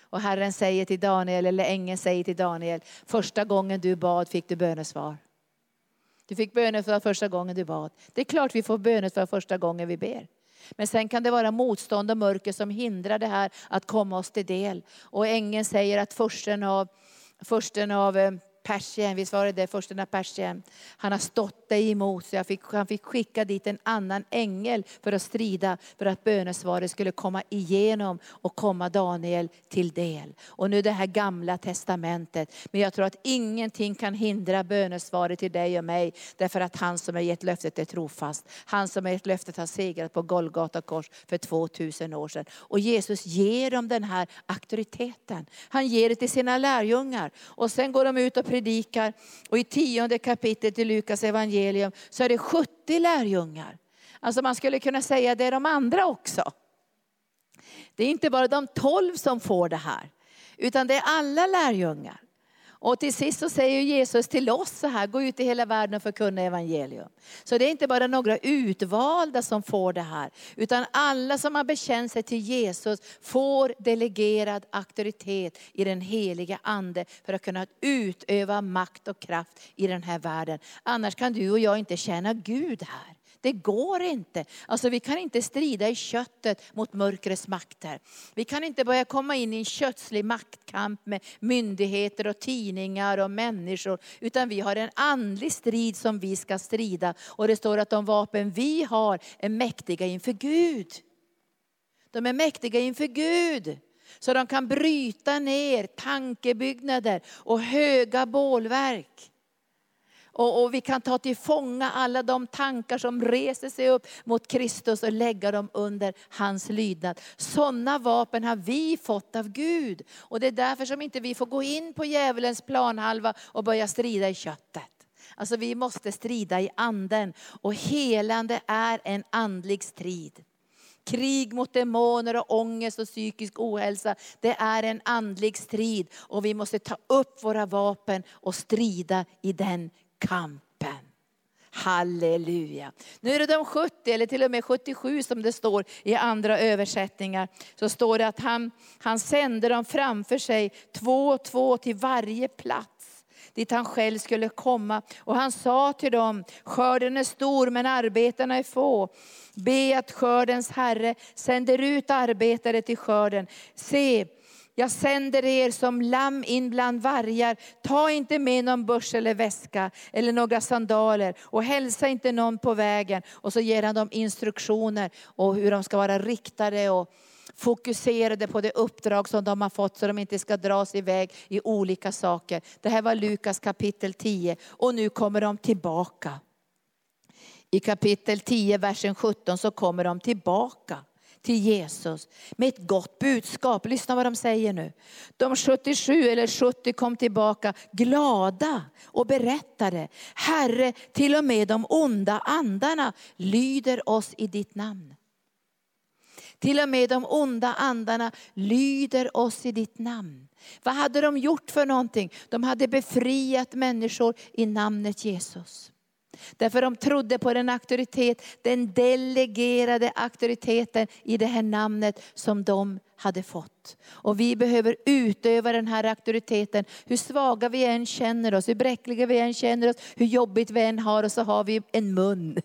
Och Herren säger till Daniel, eller ängeln säger till Daniel, första gången du bad fick du bönesvar. Du fick bönesvar första gången du bad. Det är klart vi får bönesvar första gången vi ber. Men sen kan det vara motstånd och mörker som hindrar det här att komma oss till del. Och ängeln säger att försten av, försten av eh, Persien, visst var det det, försten av Persien. Han har stått dig emot, så jag fick, han fick skicka dit en annan ängel för att strida, för att bönesvaret skulle komma igenom och komma Daniel till del. Och nu det här gamla testamentet. Men jag tror att ingenting kan hindra bönesvaret till dig och mig, därför att han som har gett löftet är trofast. Han som har gett löftet har segrat på Golgata kors för 2000 år sedan. Och Jesus ger dem den här auktoriteten. Han ger det till sina lärjungar. Och sen går de ut och predikar. Och i tionde kapitlet i Lukas evangelium så är det 70 lärjungar. Alltså man skulle kunna säga det är de andra också. Det är inte bara de tolv som får det här, utan det är alla lärjungar. Och till sist så säger Jesus till oss så här, gå ut i hela världen och förkunna evangelium. Så det är inte bara några utvalda som får det här, utan alla som har bekänt sig till Jesus får delegerad auktoritet i den heliga ande för att kunna utöva makt och kraft i den här världen. Annars kan du och jag inte tjäna Gud här. Det går inte. Alltså vi kan inte strida i köttet mot mörkrets makter. Vi kan inte börja komma in i en kötslig maktkamp med myndigheter och tidningar och människor. Utan vi har en andlig strid som vi ska strida. Och det står att de vapen vi har är mäktiga inför Gud. De är mäktiga inför Gud. Så de kan bryta ner tankebyggnader och höga bålverk. Och, och, vi kan ta till fånga alla de tankar som reser sig upp mot Kristus och lägga dem under hans lydnad. Sådana vapen har vi fått av Gud. Och det är därför som inte vi får gå in på djävulens planhalva och börja strida i köttet. Alltså vi måste strida i anden och helande är en andlig strid. Krig mot demoner och ångest och psykisk ohälsa, det är en andlig strid. Och vi måste ta upp våra vapen och strida i den kampen. Halleluja. Nu är det de 70 eller till och med 77 som det står i andra översättningar. Så står det att han, han sände dem framför sig två och två till varje plats dit han själv skulle komma. Och han sa till dem, skörden är stor men arbetarna är få. Be att skördens herre sänder ut arbetare till skörden. Se, jag sänder er som lamm in bland vargar. Ta inte med någon börs eller väska eller några sandaler och hälsa inte någon på vägen. Och så ger han dem instruktioner och hur de ska vara riktade och fokuserade på det uppdrag som de har fått så de inte ska dras iväg i olika saker. Det här var Lukas kapitel 10 och nu kommer de tillbaka. I kapitel 10, versen 17 så kommer de tillbaka till Jesus med ett gott budskap. Lyssna vad de säger nu. De 77 eller 70 kom tillbaka glada och berättade, Herre, till och med de onda andarna lyder oss i ditt namn. Till och med de onda andarna lyder oss i ditt namn. Vad hade de gjort för någonting? De hade befriat människor i namnet Jesus. Därför de trodde på den auktoritet, den delegerade auktoriteten i det här namnet som de hade fått. Och vi behöver utöva den här auktoriteten. Hur svaga vi än känner oss, hur bräckliga vi än känner oss, hur jobbigt vi än har och så har vi en mun.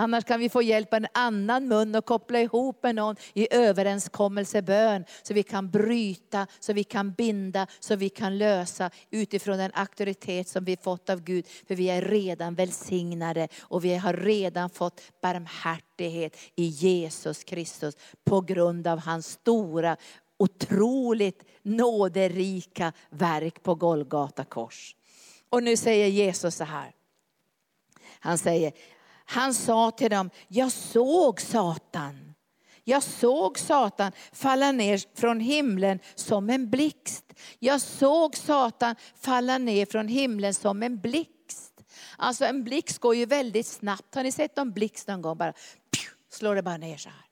Annars kan vi få hjälp av en annan mun och koppla ihop med någon i överenskommelsebön. Så vi kan bryta, så vi kan binda, så vi kan lösa utifrån den auktoritet som vi fått av Gud. För vi är redan välsignade och vi har redan fått barmhärtighet i Jesus Kristus. På grund av hans stora, otroligt nåderika verk på Golgata kors. Och nu säger Jesus så här. Han säger, han sa till dem, jag såg Satan. Jag såg Satan falla ner från himlen som en blixt. Jag såg Satan falla ner från himlen som en blixt. Alltså en blixt går ju väldigt snabbt. Har ni sett en blixt någon gång? Bara slår det bara ner så här.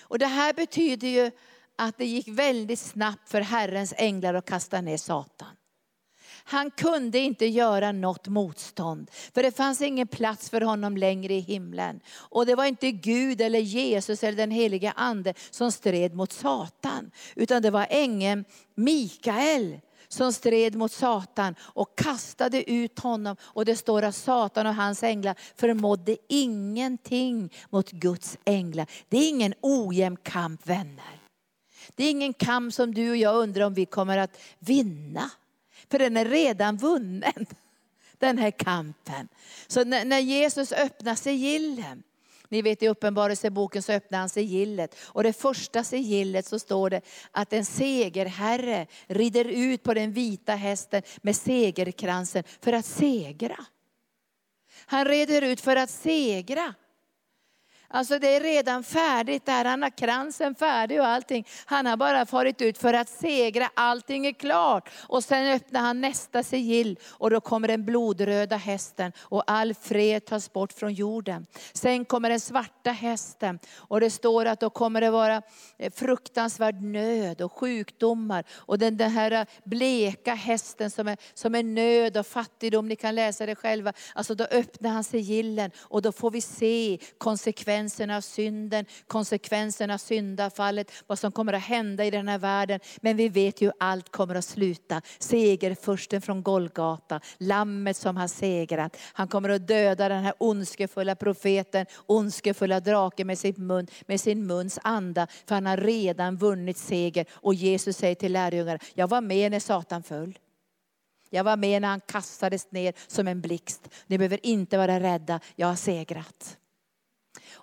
Och det här betyder ju att det gick väldigt snabbt för Herrens änglar att kasta ner Satan. Han kunde inte göra något motstånd. För det fanns ingen plats för honom längre i himlen. Och det var inte Gud eller Jesus eller den heliga ande som stred mot Satan. Utan det var ängeln Mikael som stred mot Satan och kastade ut honom. Och det står att Satan och hans änglar förmådde ingenting mot Guds änglar. Det är ingen ojämn kamp vänner. Det är ingen kamp som du och jag undrar om vi kommer att vinna. För den är redan vunnen, den här kampen. Så när, när Jesus öppnar sigillen, ni vet i Uppenbarelseboken så öppnar han sigillet. Och det första sigillet så står det att en segerherre rider ut på den vita hästen med segerkransen för att segra. Han rider ut för att segra. Alltså det är redan färdigt där, han har kransen färdig och allting. Han har bara farit ut för att segra, allting är klart. Och sen öppnar han nästa sigill och då kommer den blodröda hästen och all fred tas bort från jorden. Sen kommer den svarta hästen och det står att då kommer det vara eh, fruktansvärd nöd och sjukdomar. Och den, den här eh, bleka hästen som är, som är nöd och fattigdom, ni kan läsa det själva. Alltså då öppnar han sigillen och då får vi se konsekvenserna konsekvenserna av synden, konsekvenserna av syndafallet, vad som kommer att hända i den här världen. Men vi vet ju allt kommer att sluta. Segerfursten från Golgata, lammet som har segrat. Han kommer att döda den här ondskefulla profeten, ondskefulla draken med sin, mun, med sin muns anda. För han har redan vunnit seger. Och Jesus säger till lärjungarna, jag var med när Satan föll. Jag var med när han kastades ner som en blixt. Ni behöver inte vara rädda, jag har segrat.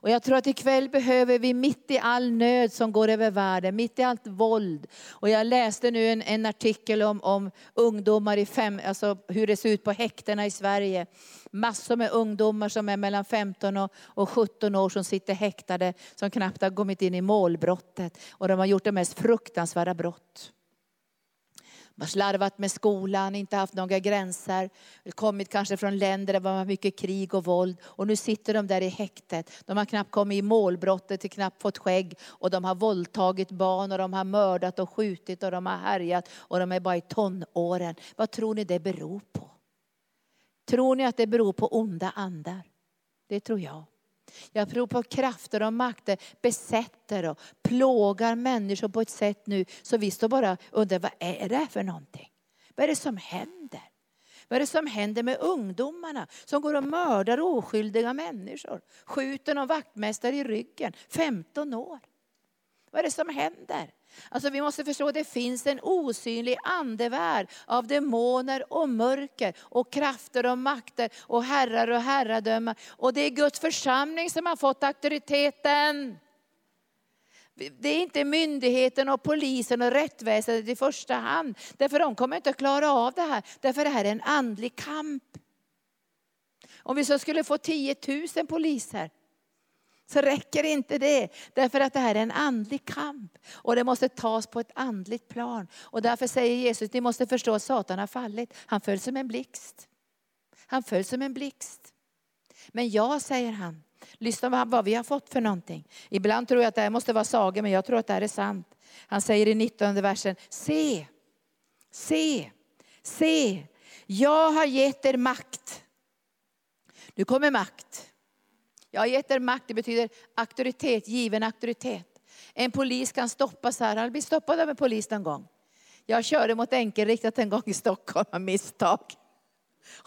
Och jag tror att ikväll behöver vi mitt i all nöd som går över världen, mitt i allt våld. Och jag läste nu en, en artikel om, om ungdomar i fem, alltså hur det ser ut på häktena i Sverige. Massor med ungdomar som är mellan 15 och, och 17 år som sitter häktade, som knappt har kommit in i målbrottet. Och de har gjort de mest fruktansvärda brott. De har slarvat med skolan, inte haft några gränser. Kommit kanske från länder där det var mycket krig och våld. Och nu sitter de där i häktet. De har knappt kommit i målbrottet, knappt fått skägg. Och de har våldtagit barn och de har mördat och skjutit och de har härjat. Och de är bara i tonåren. Vad tror ni det beror på? Tror ni att det beror på onda andar? Det tror jag. Jag tror på krafter och makter besätter och plågar människor på ett sätt nu så vi står bara och undrar vad är det för någonting? Vad är det som händer? Vad är det som händer med ungdomarna som går och mördar oskyldiga människor? Skjuter någon vaktmästare i ryggen, 15 år. Vad är det som händer? Alltså vi måste förstå att det finns en osynlig andevärld av demoner och mörker och krafter och makter och herrar och herradömen. Och det är Guds församling som har fått auktoriteten. Det är inte myndigheten och polisen och rättsväsendet i första hand. Därför de kommer inte att klara av det här. Därför det här är en andlig kamp. Om vi så skulle få 10 000 poliser så räcker inte det. Därför att det här är en andlig kamp. Och det måste tas på ett andligt plan. Och därför säger Jesus, ni måste förstå att Satan har fallit. Han föll som en blixt. Han föll som en blixt. Men jag, säger han, lyssna vad vi har fått för någonting. Ibland tror jag att det här måste vara sagor, men jag tror att det här är sant. Han säger i 19 versen, se, se, se, jag har gett er makt. Nu kommer makt. Jag har gett er makt, det betyder auktoritet, given auktoritet. En polis kan stoppas här, han blir stoppad av en polis någon gång. Jag körde mot enkelriktat en gång i Stockholm av misstag.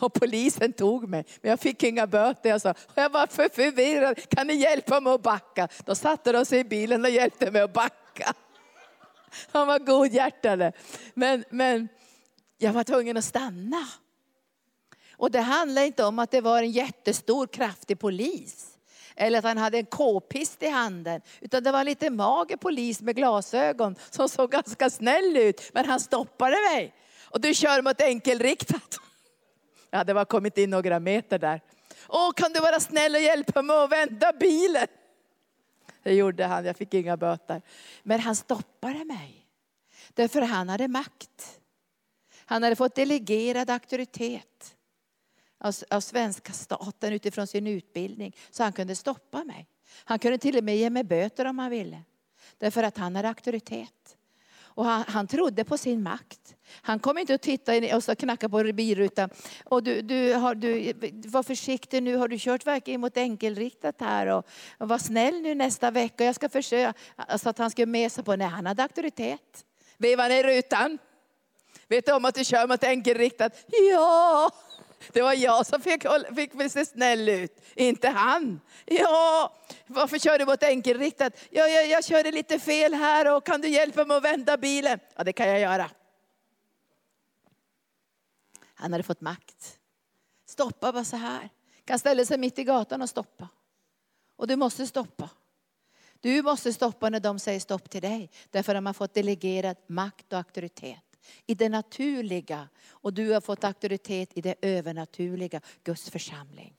Och polisen tog mig, men jag fick inga böter. Jag sa, jag var för förvirrad, kan ni hjälpa mig att backa? Då satte de sig i bilen och hjälpte mig att backa. Han var godhjärtade. Men, men jag var tvungen att stanna. Och det handlar inte om att det var en jättestor kraftig polis. Eller att han hade en k-pist i handen. Utan det var en lite mager polis med glasögon som såg ganska snäll ut. Men han stoppade mig. Och du kör mot enkelriktat. Ja, det var kommit in några meter där. Åh, kan du vara snäll och hjälpa mig att vända bilen? Det gjorde han, jag fick inga böter. Men han stoppade mig. Därför han hade makt. Han hade fått delegerad auktoritet av, av svenska staten utifrån sin utbildning. Så han kunde stoppa mig. Han kunde till och med ge mig böter om han ville. Därför att han hade auktoritet. Och han, han trodde på sin makt. Han kom inte att titta in och så knacka på bilrutan. Och du, du, har, du, var försiktig nu, har du kört verkligen mot enkelriktat här? Och, och var snäll nu nästa vecka. Jag ska försöka. Så att han skulle med sig på, nej han hade auktoritet. Veva ner rutan. Vet du om att du kör mot enkelriktat? Ja! Det var jag som fick, fick se snäll ut, inte han. Ja, varför kör du mot enkelriktat? Ja, jag, jag körde lite fel här och kan du hjälpa mig att vända bilen? Ja, det kan jag göra. Han hade fått makt. Stoppa bara så här. Kan ställa sig mitt i gatan och stoppa. Och du måste stoppa. Du måste stoppa när de säger stopp till dig. Därför att de har fått delegerad makt och auktoritet i det naturliga och du har fått auktoritet i det övernaturliga, Guds församling.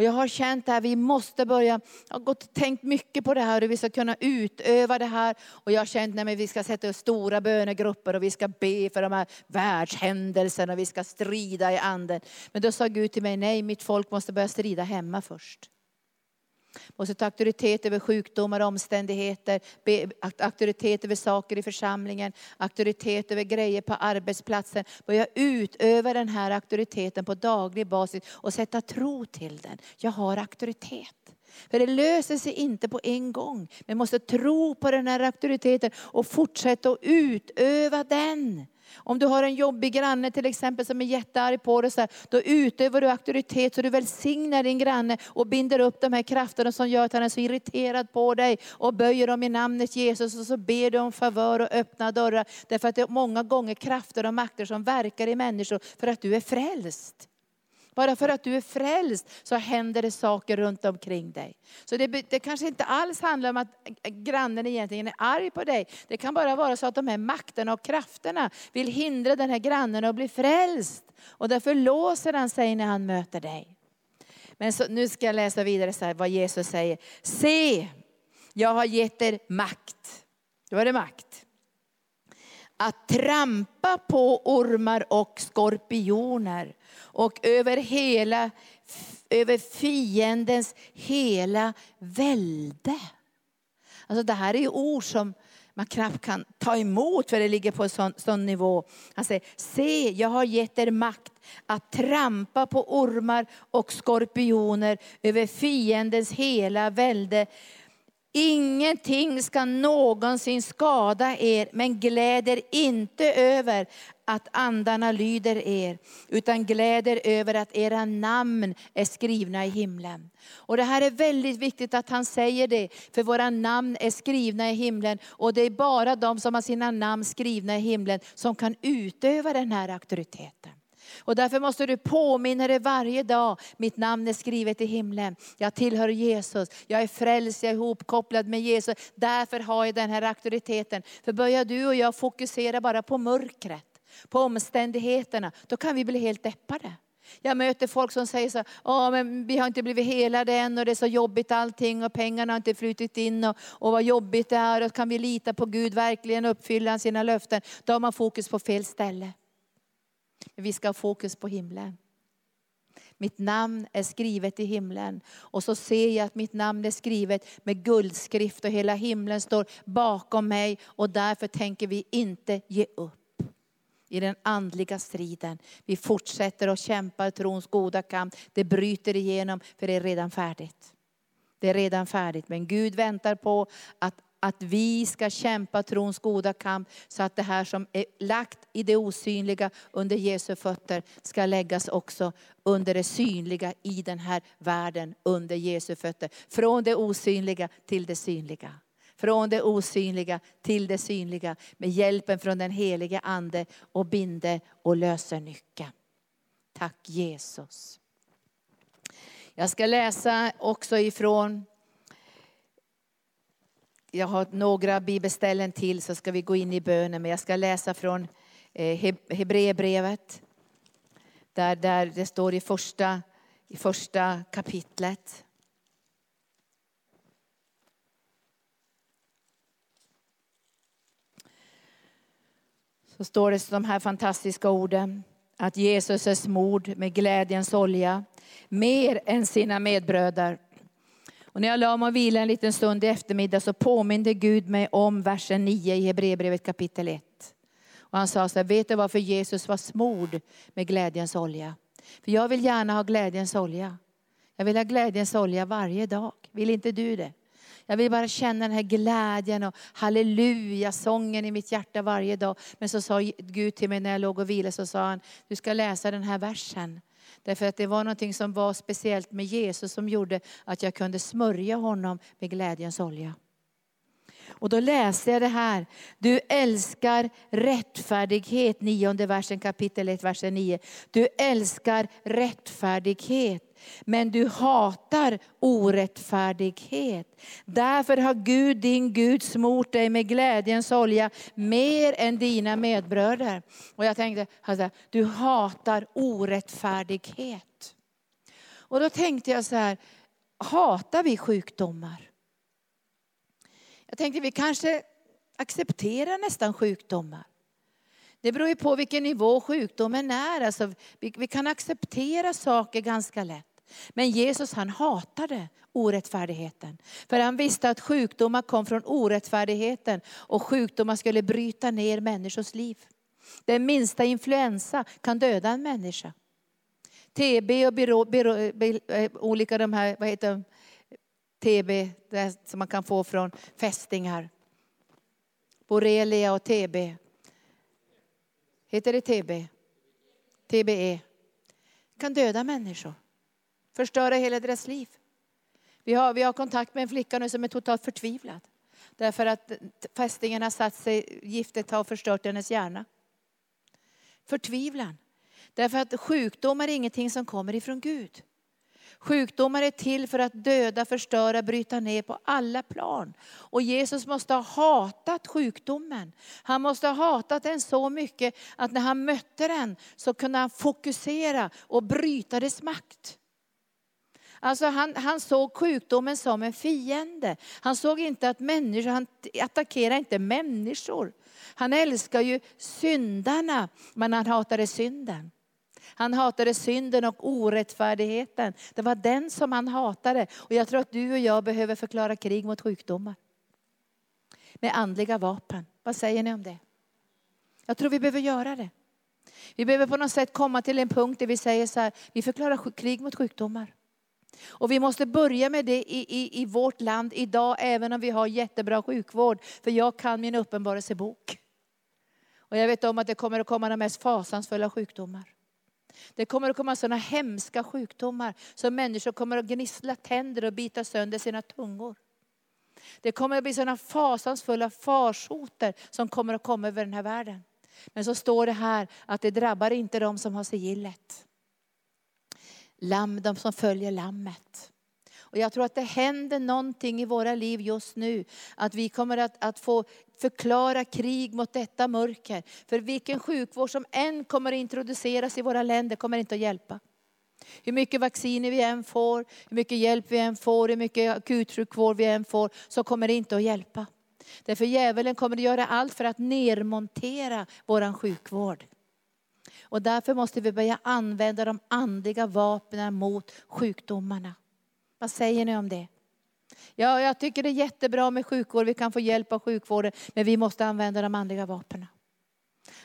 Och jag har känt att vi måste börja, jag har gått och tänkt mycket på det här hur vi ska kunna utöva det här. Och jag har känt att vi ska sätta upp stora bönegrupper och vi ska be för de här världshändelserna och vi ska strida i anden. Men då sa Gud till mig, nej mitt folk måste börja strida hemma först måste ta auktoritet över sjukdomar och omständigheter, auktoritet över saker i församlingen, auktoritet över grejer på arbetsplatsen. Börja utöva den här auktoriteten på daglig basis och sätta tro till den. Jag har auktoritet. För det löser sig inte på en gång. Men måste tro på den här auktoriteten och fortsätta att utöva den. Om du har en jobbig granne till exempel som är jättearg på dig, så här, då utövar du auktoritet så du välsignar din granne och binder upp de här krafterna som gör att han är så irriterad på dig och böjer dem i namnet Jesus och så ber du om favör och öppna dörrar. Därför att det är många gånger krafter och makter som verkar i människor för att du är frälst. Bara för att du är frälst så händer det saker runt omkring dig. Så det, det kanske inte alls handlar om att grannen egentligen är arg på dig. Det kan bara vara så att de här makterna och krafterna vill hindra den här grannen att bli frälst. Och därför låser han sig när han möter dig. Men så, nu ska jag läsa vidare så här, vad Jesus säger. Se, jag har gett er makt. Då är det makt. Att trampa på ormar och skorpioner och över hela över fiendens hela välde. Alltså det här är ord som man knappt kan ta emot för det ligger på en sån, sån nivå. Han säger, se jag har gett er makt att trampa på ormar och skorpioner över fiendens hela välde Ingenting ska någonsin skada er, men gläd er inte över att andarna lyder er, utan gläd er över att era namn är skrivna i himlen. Och Det här är väldigt viktigt att han säger det, för våra namn är skrivna i himlen. Och det är bara de som har sina namn skrivna i himlen som kan utöva den här auktoriteten. Och därför måste du påminna dig varje dag, mitt namn är skrivet i himlen. Jag tillhör Jesus, jag är frälst, jag är ihopkopplad med Jesus. Därför har jag den här auktoriteten. För börjar du och jag fokusera bara på mörkret, på omständigheterna, då kan vi bli helt deppade. Jag möter folk som säger så här, men vi har inte blivit helade än och det är så jobbigt allting och pengarna har inte flutit in och, och vad jobbigt det är och kan vi lita på Gud verkligen uppfylla sina löften? Då har man fokus på fel ställe. Vi ska ha fokus på himlen. Mitt namn är skrivet i himlen. Och så ser jag att mitt namn är skrivet med guldskrift och hela himlen står bakom mig. Och därför tänker vi inte ge upp i den andliga striden. Vi fortsätter att kämpa trons goda kamp. Det bryter igenom för det är redan färdigt. Det är redan färdigt. Men Gud väntar på att att vi ska kämpa trons goda kamp så att det här som är lagt i det osynliga under Jesu fötter ska läggas också under det synliga i den här världen under Jesu fötter. Från det osynliga till det synliga. Från det osynliga till det synliga med hjälpen från den helige Ande och binde och löser nyckeln. Tack Jesus. Jag ska läsa också ifrån jag har några bibelställen till så ska vi gå in i bönen. Men jag ska läsa från eh, Hebreerbrevet. Där, där det står i första, i första kapitlet. Så står det de här fantastiska orden. Att Jesus är smord med glädjens olja. Mer än sina medbröder. Och när jag la mig och vilade en liten stund i eftermiddag så påminde Gud mig om versen 9 i Hebreerbrevet kapitel 1. Och han sa så här, vet du varför Jesus var smord med glädjens olja? För jag vill gärna ha glädjens olja. Jag vill ha glädjens olja varje dag. Vill inte du det? Jag vill bara känna den här glädjen och halleluja-sången i mitt hjärta varje dag. Men så sa Gud till mig när jag låg och vilade, så sa han, du ska läsa den här versen. Därför att det var någonting som var speciellt med Jesus som gjorde att jag kunde smörja honom med glädjens olja. Och då läste jag det här. Du älskar rättfärdighet, nionde versen kapitel 1, versen 9. Du älskar rättfärdighet men du hatar orättfärdighet. Därför har Gud, din Gud, smort dig med glädjens olja mer än dina medbröder. Och jag tänkte, alltså, du hatar orättfärdighet. Och då tänkte jag så här, hatar vi sjukdomar? Jag tänkte vi kanske accepterar nästan sjukdomar. Det beror ju på vilken nivå sjukdomen är. Alltså, vi, vi kan acceptera saker ganska lätt. Men Jesus han hatade orättfärdigheten. För han visste att sjukdomar kom från orättfärdigheten och sjukdomar skulle bryta ner människors liv. Den minsta influensa kan döda en människa. TB och biro, biro, biro, olika de här, vad heter de? TB som man kan få från fästingar. Borrelia och TB. Heter det TB? TBE. Kan döda människor förstöra hela deras liv. Vi har, vi har kontakt med en flicka nu som är totalt förtvivlad. Därför att fästingen har satt sig, giftet har förstört hennes hjärna. Förtvivlan. Därför att sjukdomar är ingenting som kommer ifrån Gud. Sjukdomar är till för att döda, förstöra, bryta ner på alla plan. Och Jesus måste ha hatat sjukdomen. Han måste ha hatat den så mycket att när han mötte den så kunde han fokusera och bryta dess makt. Alltså han, han såg sjukdomen som en fiende. Han såg inte att människor, han attackerar inte människor. Han älskar ju syndarna, men han hatade synden. Han hatade synden och orättfärdigheten. Det var den som han hatade. Och jag tror att du och jag behöver förklara krig mot sjukdomar. Med andliga vapen. Vad säger ni om det? Jag tror vi behöver göra det. Vi behöver på något sätt komma till en punkt där vi säger så här, vi förklarar krig mot sjukdomar. Och vi måste börja med det i, i, i vårt land idag, även om vi har jättebra sjukvård. För jag kan min uppenbarelsebok. Och jag vet om att det kommer att komma de mest fasansfulla sjukdomar. Det kommer att komma sådana hemska sjukdomar som människor kommer att gnissla tänder och bita sönder sina tungor. Det kommer att bli sådana fasansfulla farsoter som kommer att komma över den här världen. Men så står det här att det drabbar inte de som har sigillet. Lamm, de som följer lammet. Och jag tror att det händer någonting i våra liv just nu. Att vi kommer att, att få förklara krig mot detta mörker. För vilken sjukvård som än kommer att introduceras i våra länder kommer inte att hjälpa. Hur mycket vacciner vi än får, hur mycket hjälp vi än får, hur mycket akutsjukvård vi än får, så kommer det inte att hjälpa. Därför djävulen kommer att göra allt för att nermontera vår sjukvård. Och därför måste vi börja använda de andliga vapnen mot sjukdomarna. Vad säger ni om det? Ja, jag tycker det är jättebra med sjukvård, vi kan få hjälp av sjukvården, men vi måste använda de andliga vapnen.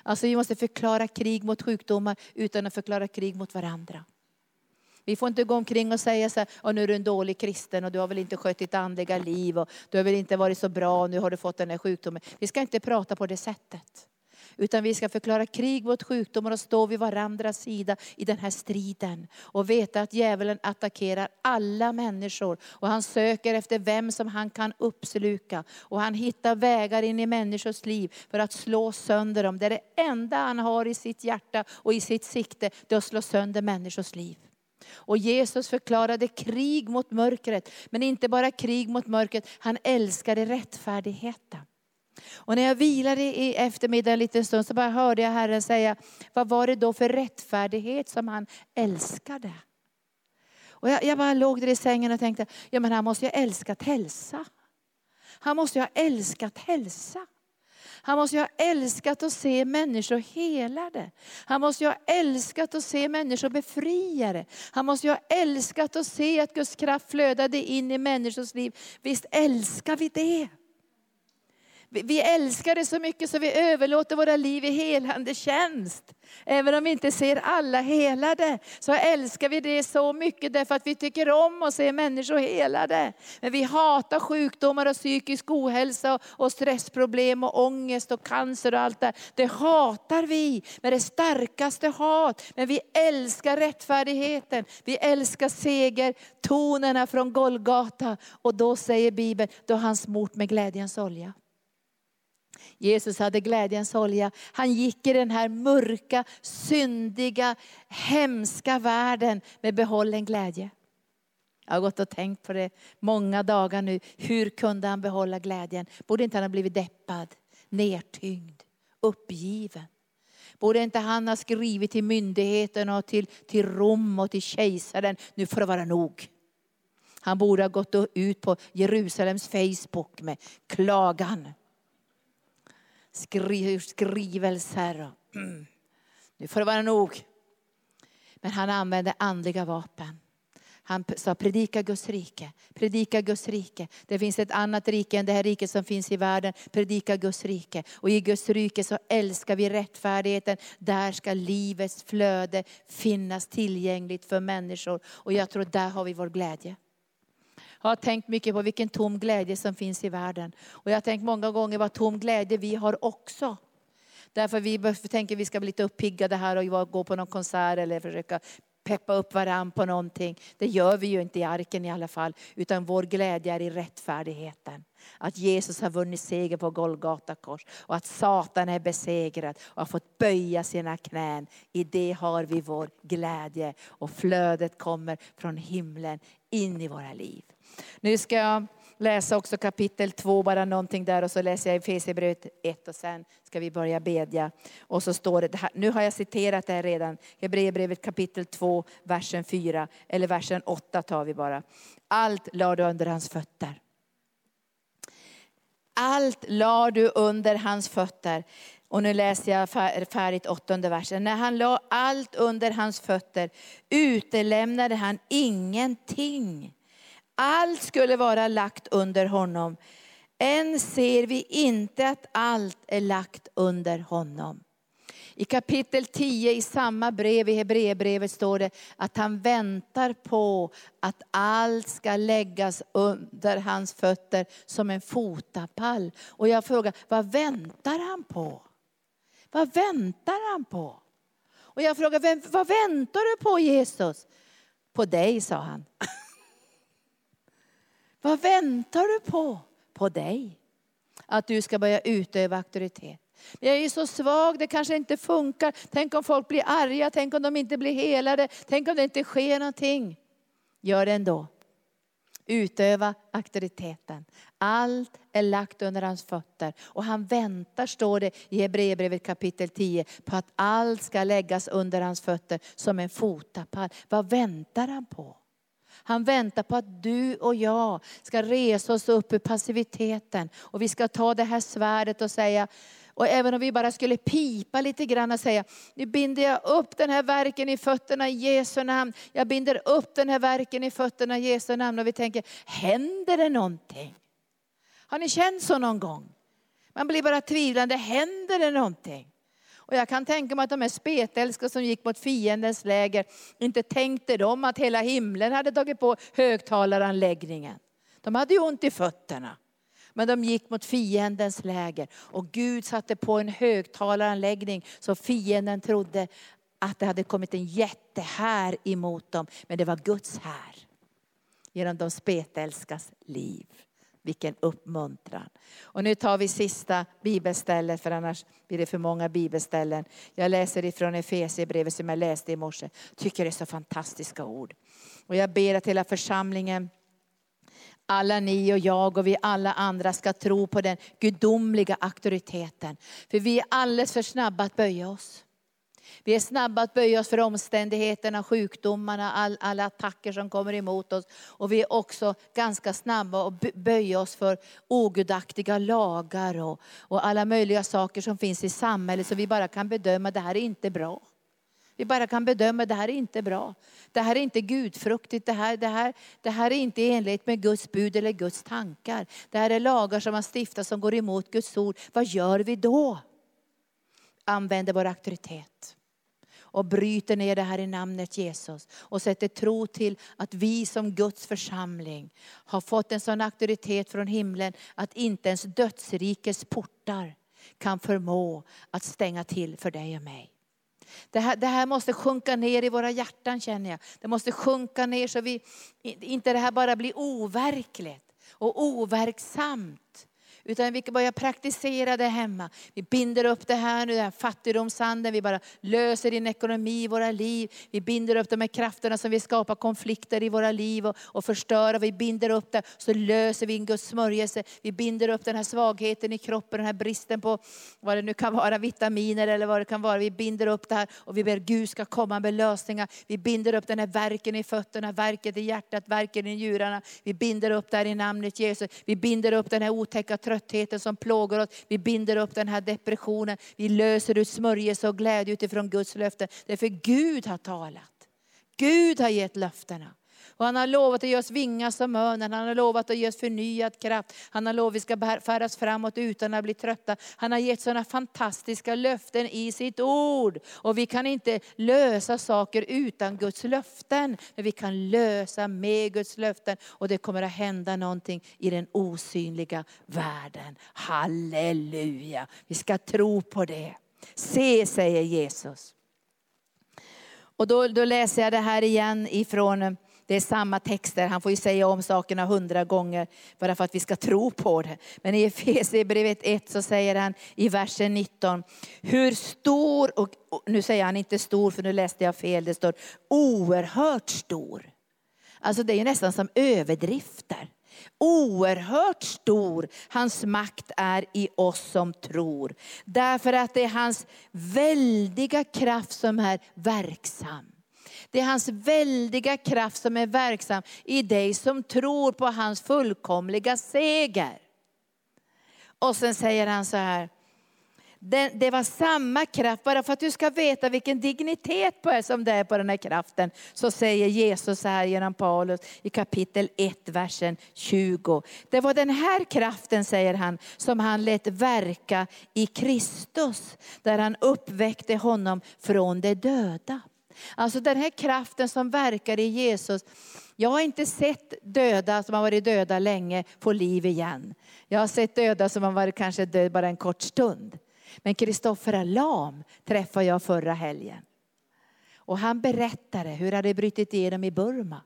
Alltså vi måste förklara krig mot sjukdomar utan att förklara krig mot varandra. Vi får inte gå omkring och säga så här, nu är du en dålig kristen och du har väl inte skött ditt andliga liv och du har väl inte varit så bra och nu har du fått den här sjukdomen. Vi ska inte prata på det sättet. Utan vi ska förklara krig mot sjukdomar och stå vid varandras sida i den här striden. Och veta att djävulen attackerar alla människor. Och han söker efter vem som han kan uppsluka. Och han hittar vägar in i människors liv för att slå sönder dem. Det är det enda han har i sitt hjärta och i sitt sikte, det är att slå sönder människors liv. Och Jesus förklarade krig mot mörkret, men inte bara krig mot mörkret, han älskade rättfärdigheten. Och när jag vilade i eftermiddag en liten stund så bara hörde jag Herren säga, vad var det då för rättfärdighet som han älskade? Och jag, jag bara låg där i sängen och tänkte, ja men han måste ju ha älskat hälsa. Han måste ju ha älskat hälsa. Han måste ju ha älskat att se människor helade. Han måste ju ha älskat att se människor befriade. Han måste ju ha älskat att se att Guds kraft flödade in i människors liv. Visst älskar vi det? Vi älskar det så mycket så vi överlåter våra liv i helande tjänst. Även om vi inte ser alla helade, så älskar vi det så mycket därför att vi tycker om att se människor helade. Men vi hatar sjukdomar och psykisk ohälsa och stressproblem och ångest och cancer och allt det Det hatar vi med det starkaste hat. Men vi älskar rättfärdigheten, vi älskar seger, tonerna från Golgata. Och då säger Bibeln, då han smort med glädjens olja. Jesus hade glädjens olja. Han gick i den här mörka, syndiga, hemska världen med behållen glädje. Jag har gått och tänkt på det många dagar nu. Hur kunde han behålla glädjen? Borde inte han ha blivit deppad, nertyngd, uppgiven? Borde inte han ha skrivit till myndigheterna, och till, till Rom och till kejsaren, nu får det vara nog. Han borde ha gått ut på Jerusalems Facebook med klagan skri, skrivelser. Mm. Nu får det vara nog. Men han använde andliga vapen. Han sa predika Guds rike, predika Guds rike. Det finns ett annat rike än det här riket som finns i världen. Predika Guds rike. Och i Guds rike så älskar vi rättfärdigheten. Där ska livets flöde finnas tillgängligt för människor. Och jag tror där har vi vår glädje. Jag har tänkt mycket på vilken tom glädje som finns i världen. Och jag har tänkt många gånger vad tom glädje vi har också. Därför vi tänker vi ska bli lite uppiggade här och gå på någon konsert eller försöka peppa upp varann på någonting. Det gör vi ju inte i arken i alla fall. Utan vår glädje är i rättfärdigheten. Att Jesus har vunnit seger på Golgata kors. Och att Satan är besegrad och har fått böja sina knän. I det har vi vår glädje. Och flödet kommer från himlen in i våra liv. Nu ska jag läsa också kapitel 2, bara någonting där och så läser jag Efesierbrevet 1 och sen ska vi börja bedja. Och så står det, nu har jag citerat det här redan, Hebreerbrevet kapitel 2, versen 4, eller versen 8 tar vi bara. Allt lade du under hans fötter. Allt lade du under hans fötter. Och nu läser jag färdigt åttonde versen. När han la allt under hans fötter utelämnade han ingenting allt skulle vara lagt under honom. Än ser vi inte att allt är lagt under honom. I kapitel 10 i samma brev, i Hebreerbrevet, står det att han väntar på att allt ska läggas under hans fötter som en fotapall. Och jag frågar, vad väntar han på? Vad väntar han på? Och jag frågar, vem, vad väntar du på Jesus? På dig, sa han vad väntar du på? På dig. Att du ska börja utöva auktoritet. Jag är så svag, det kanske inte funkar. Tänk om folk blir arga, tänk om de inte blir helade, tänk om det inte sker någonting. Gör det ändå. Utöva auktoriteten. Allt är lagt under hans fötter. Och han väntar, står det i Hebreerbrevet kapitel 10, på att allt ska läggas under hans fötter som en fotapall. Vad väntar han på? Han väntar på att du och jag ska resa oss upp ur passiviteten. Och vi ska ta det här svärdet och säga, och även om vi bara skulle pipa lite grann och säga, nu binder jag upp den här verken i fötterna i Jesu namn. Jag binder upp den här verken i fötterna i Jesu namn. Och vi tänker, händer det någonting? Har ni känt så någon gång? Man blir bara tvivlande, händer det någonting? Och jag kan tänka mig att de här spetälska som gick mot fiendens läger, inte tänkte de att hela himlen hade tagit på högtalaranläggningen. De hade ju ont i fötterna. Men de gick mot fiendens läger och Gud satte på en högtalaranläggning så fienden trodde att det hade kommit en jättehär emot dem. Men det var Guds här. Genom de spetälskas liv. Vilken uppmuntran. Och nu tar vi sista bibelstället för annars blir det för många bibelställen. Jag läser ifrån Efesierbrevet som jag läste i morse. Tycker det är så fantastiska ord. Och jag ber att hela församlingen alla ni och jag och vi alla andra ska tro på den gudomliga auktoriteten. För vi är alldeles för snabba att böja oss. Vi är snabba att böja oss för omständigheterna, sjukdomarna, all, alla attacker som kommer emot oss. Och vi är också ganska snabba att böja oss för ogudaktiga lagar och, och alla möjliga saker som finns i samhället. Så vi bara kan bedöma, att det här är inte bra. Vi bara kan bedöma, att det här är inte bra. Det här är inte gudfruktigt, det här, det, här, det här är inte enligt med Guds bud eller Guds tankar. Det här är lagar som man stiftar som går emot Guds ord. Vad gör vi då? Använder vår auktoritet och bryter ner det här i namnet Jesus och sätter tro till att vi som Guds församling har fått en sån auktoritet från himlen att inte ens dödsrikets portar kan förmå att stänga till för dig och mig. Det här, det här måste sjunka ner i våra hjärtan känner jag. Det måste sjunka ner så vi inte det här bara blir overkligt och overksamt. Utan vi börjar praktisera det hemma. Vi binder upp det här nu, den här fattigdomsanden. Vi bara löser din ekonomi i våra liv. Vi binder upp de här krafterna som vill skapa konflikter i våra liv och, och förstöra. Vi binder upp det, så löser vi en Guds smörjelse. Vi binder upp den här svagheten i kroppen, den här bristen på vad det nu kan vara, vitaminer eller vad det kan vara. Vi binder upp det här och vi ber Gud ska komma med lösningar. Vi binder upp den här verken i fötterna, verket i hjärtat, verken i njurarna. Vi binder upp det här i namnet Jesus. Vi binder upp den här otäcka tröttheten tröttheten som plågar oss. Vi binder upp den här depressionen. Vi löser ut smörjelse och glädje utifrån Guds löften. Därför Gud har talat. Gud har gett löftena. Och han har lovat att ge oss vingar som örnen, han har lovat att ge oss förnyad kraft. Han har lovat att vi ska färdas framåt utan att bli trötta. Han har gett sådana fantastiska löften i sitt ord. Och vi kan inte lösa saker utan Guds löften. Men vi kan lösa med Guds löften. Och det kommer att hända någonting i den osynliga världen. Halleluja! Vi ska tro på det. Se, säger Jesus. Och då, då läser jag det här igen ifrån eh, det är samma texter, han får ju säga om sakerna hundra gånger bara för att vi ska tro på det. Men i Efesierbrevet 1 så säger han i versen 19, hur stor, och nu säger han inte stor för nu läste jag fel, det står oerhört stor. Alltså det är nästan som överdrifter. Oerhört stor hans makt är i oss som tror. Därför att det är hans väldiga kraft som är verksam. Det är hans väldiga kraft som är verksam i dig som tror på hans fullkomliga seger. Och sen säger han så här, det, det var samma kraft, bara för att du ska veta vilken dignitet på som det är på den här kraften, så säger Jesus så här genom Paulus i kapitel 1, versen 20. Det var den här kraften, säger han, som han lät verka i Kristus, där han uppväckte honom från de döda. Alltså den här kraften som verkar i Jesus. Jag har inte sett döda som har varit döda länge få liv igen. Jag har sett döda som har varit kanske död bara en kort stund. Men Kristoffer Alam träffade jag förra helgen. Och han berättade hur det hade brutit igenom i Burma.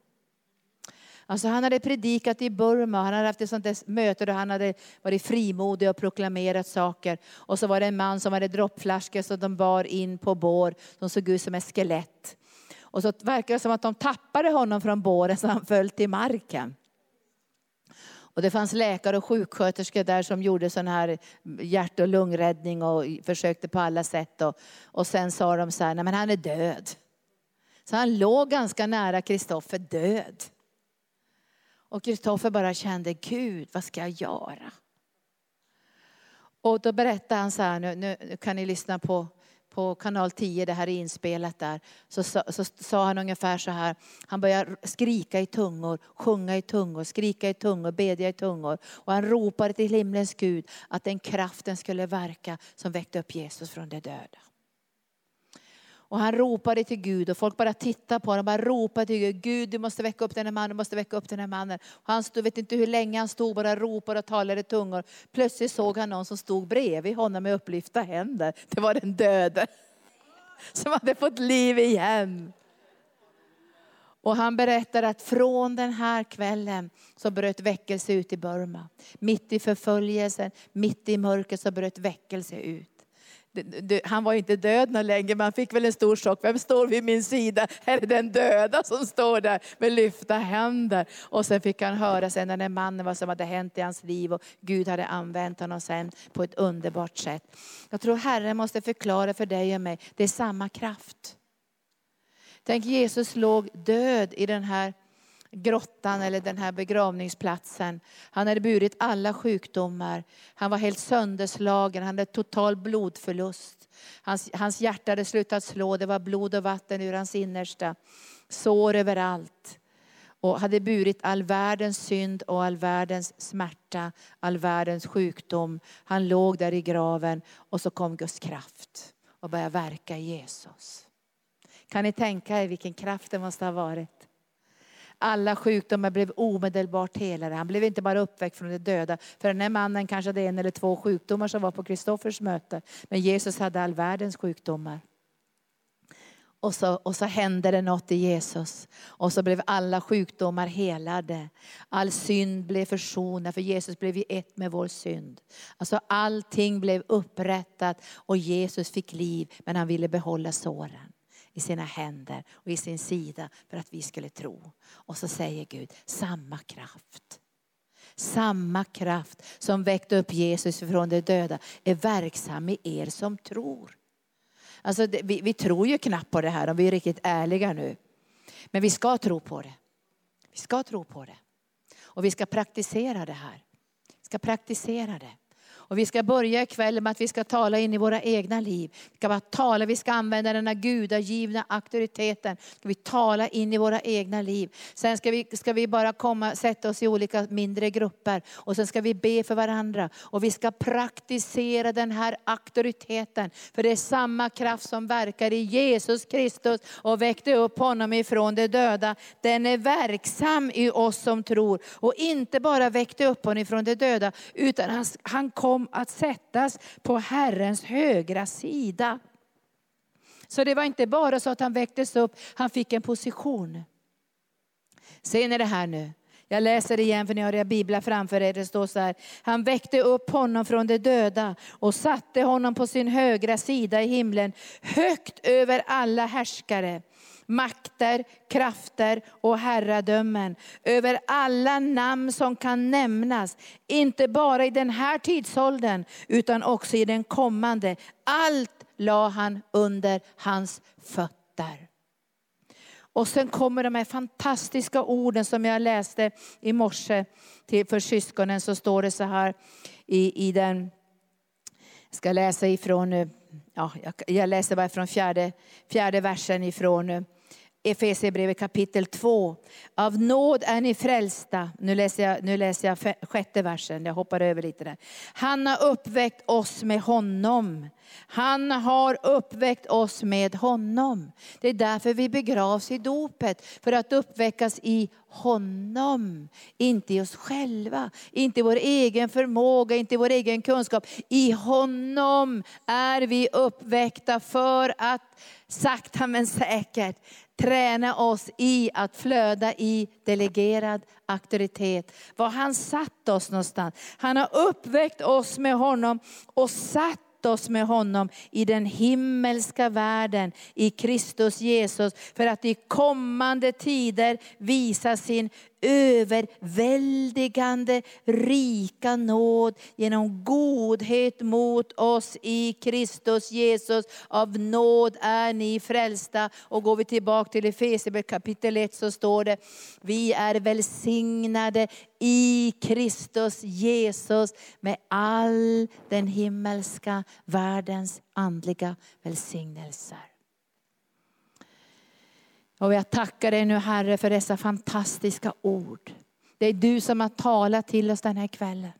Alltså han hade predikat i Burma, han hade haft ett sånt där möte där han hade varit frimodig och proklamerat saker. Och så var det en man som hade droppflaskor som de bar in på bår, som såg ut som ett skelett. Och så verkar det som att de tappade honom från båren så han föll till marken. Och det fanns läkare och sjuksköterskor där som gjorde sån här hjärt och lungräddning och försökte på alla sätt. Och, och sen sa de så här, nej men han är död. Så han låg ganska nära Kristoffer död. Och Kristoffer bara kände, Gud vad ska jag göra? Och då berättade han så här, nu, nu kan ni lyssna på på kanal 10, det här är inspelat där, så, så, så sa han ungefär så här. Han började skrika i tungor, sjunga i tungor, skrika i tungor, bedja i tungor. Och han ropade till himlens Gud att den kraften skulle verka som väckte upp Jesus från de döda. Och han ropade till Gud och folk bara tittade på honom, och bara ropade till Gud. Gud du måste väcka upp den här mannen, du måste väcka upp den här mannen. Och han stod, vet inte hur länge han stod, bara ropade och talade i tungor. Plötsligt såg han någon som stod bredvid honom med upplyfta händer. Det var den döde. Som hade fått liv igen. Och han berättar att från den här kvällen så bröt väckelse ut i Burma. Mitt i förföljelsen, mitt i mörkret så bröt väckelse ut han var inte död någon längre, han fick väl en stor chock. Vem står vid min sida? Här är den döda som står där med lyfta händer. Och sen fick han höra sen den mannen vad som hade hänt i hans liv och Gud hade använt honom sen på ett underbart sätt. Jag tror Herren måste förklara för dig och mig, det är samma kraft. Tänk Jesus låg död i den här grottan eller den här begravningsplatsen. Han hade burit alla sjukdomar. Han var helt sönderslagen, han hade total blodförlust. Hans, hans hjärta hade slutat slå, det var blod och vatten ur hans innersta. Sår överallt. Och hade burit all världens synd och all världens smärta, all världens sjukdom. Han låg där i graven och så kom Guds kraft och började verka i Jesus. Kan ni tänka er vilken kraft det måste ha varit? Alla sjukdomar blev omedelbart helade. Han blev inte bara uppväckt från de döda. För den här mannen kanske hade en eller två sjukdomar som var på Kristoffers möte. Men Jesus hade all världens sjukdomar. Och så, och så hände det något i Jesus. Och så blev alla sjukdomar helade. All synd blev försonad, för Jesus blev ju ett med vår synd. Alltså allting blev upprättat och Jesus fick liv, men han ville behålla såren i sina händer och i sin sida för att vi skulle tro. Och så säger Gud, samma kraft. Samma kraft som väckte upp Jesus från de döda är verksam i er som tror. Alltså, vi, vi tror ju knappt på det här om vi är riktigt ärliga nu. Men vi ska tro på det. Vi ska tro på det. Och vi ska praktisera det här. Vi ska praktisera det. Och vi ska börja ikväll med att vi ska tala in i våra egna liv. Vi ska bara tala, vi ska använda den här gudagivna auktoriteten. Ska vi tala in i våra egna liv. Sen ska vi, ska vi bara komma, sätta oss i olika mindre grupper och sen ska vi be för varandra. Och vi ska praktisera den här auktoriteten. För det är samma kraft som verkar i Jesus Kristus och väckte upp honom ifrån de döda. Den är verksam i oss som tror. Och inte bara väckte upp honom ifrån de döda, utan han, han kom om att sättas på Herrens högra sida. Så det var inte bara så att han väcktes upp, han fick en position. Ser ni det här nu? Jag läser det igen för ni har era biblar framför er. Det står så här. Han väckte upp honom från de döda och satte honom på sin högra sida i himlen, högt över alla härskare makter, krafter och herradömen över alla namn som kan nämnas. Inte bara i den här tidsåldern utan också i den kommande. Allt la han under hans fötter. Och sen kommer de här fantastiska orden som jag läste i morse till, för syskonen. Så står det så här i, i den Jag ska läsa ifrån, ja, jag läser bara från fjärde, fjärde versen ifrån Efesierbrevet kapitel 2. Av nåd är ni frälsta. Nu läser, jag, nu läser jag sjätte versen, jag hoppar över lite där. Han har uppväckt oss med honom. Han har uppväckt oss med honom. Det är därför vi begravs i dopet, för att uppväckas i honom. Inte i oss själva, inte i vår egen förmåga, inte i vår egen kunskap. I honom är vi uppväckta för att sakta men säkert träna oss i att flöda i delegerad auktoritet. Var han satt oss någonstans? Han har uppväckt oss med honom och satt oss med honom i den himmelska världen i Kristus Jesus för att i kommande tider visa sin överväldigande rika nåd genom godhet mot oss i Kristus Jesus. Av nåd är ni frälsta. Och går vi tillbaka till Efesierbrevet kapitel 1 så står det, vi är välsignade i Kristus Jesus med all den himmelska världens andliga välsignelser. Och jag tackar dig nu Herre för dessa fantastiska ord. Det är du som har talat till oss den här kvällen.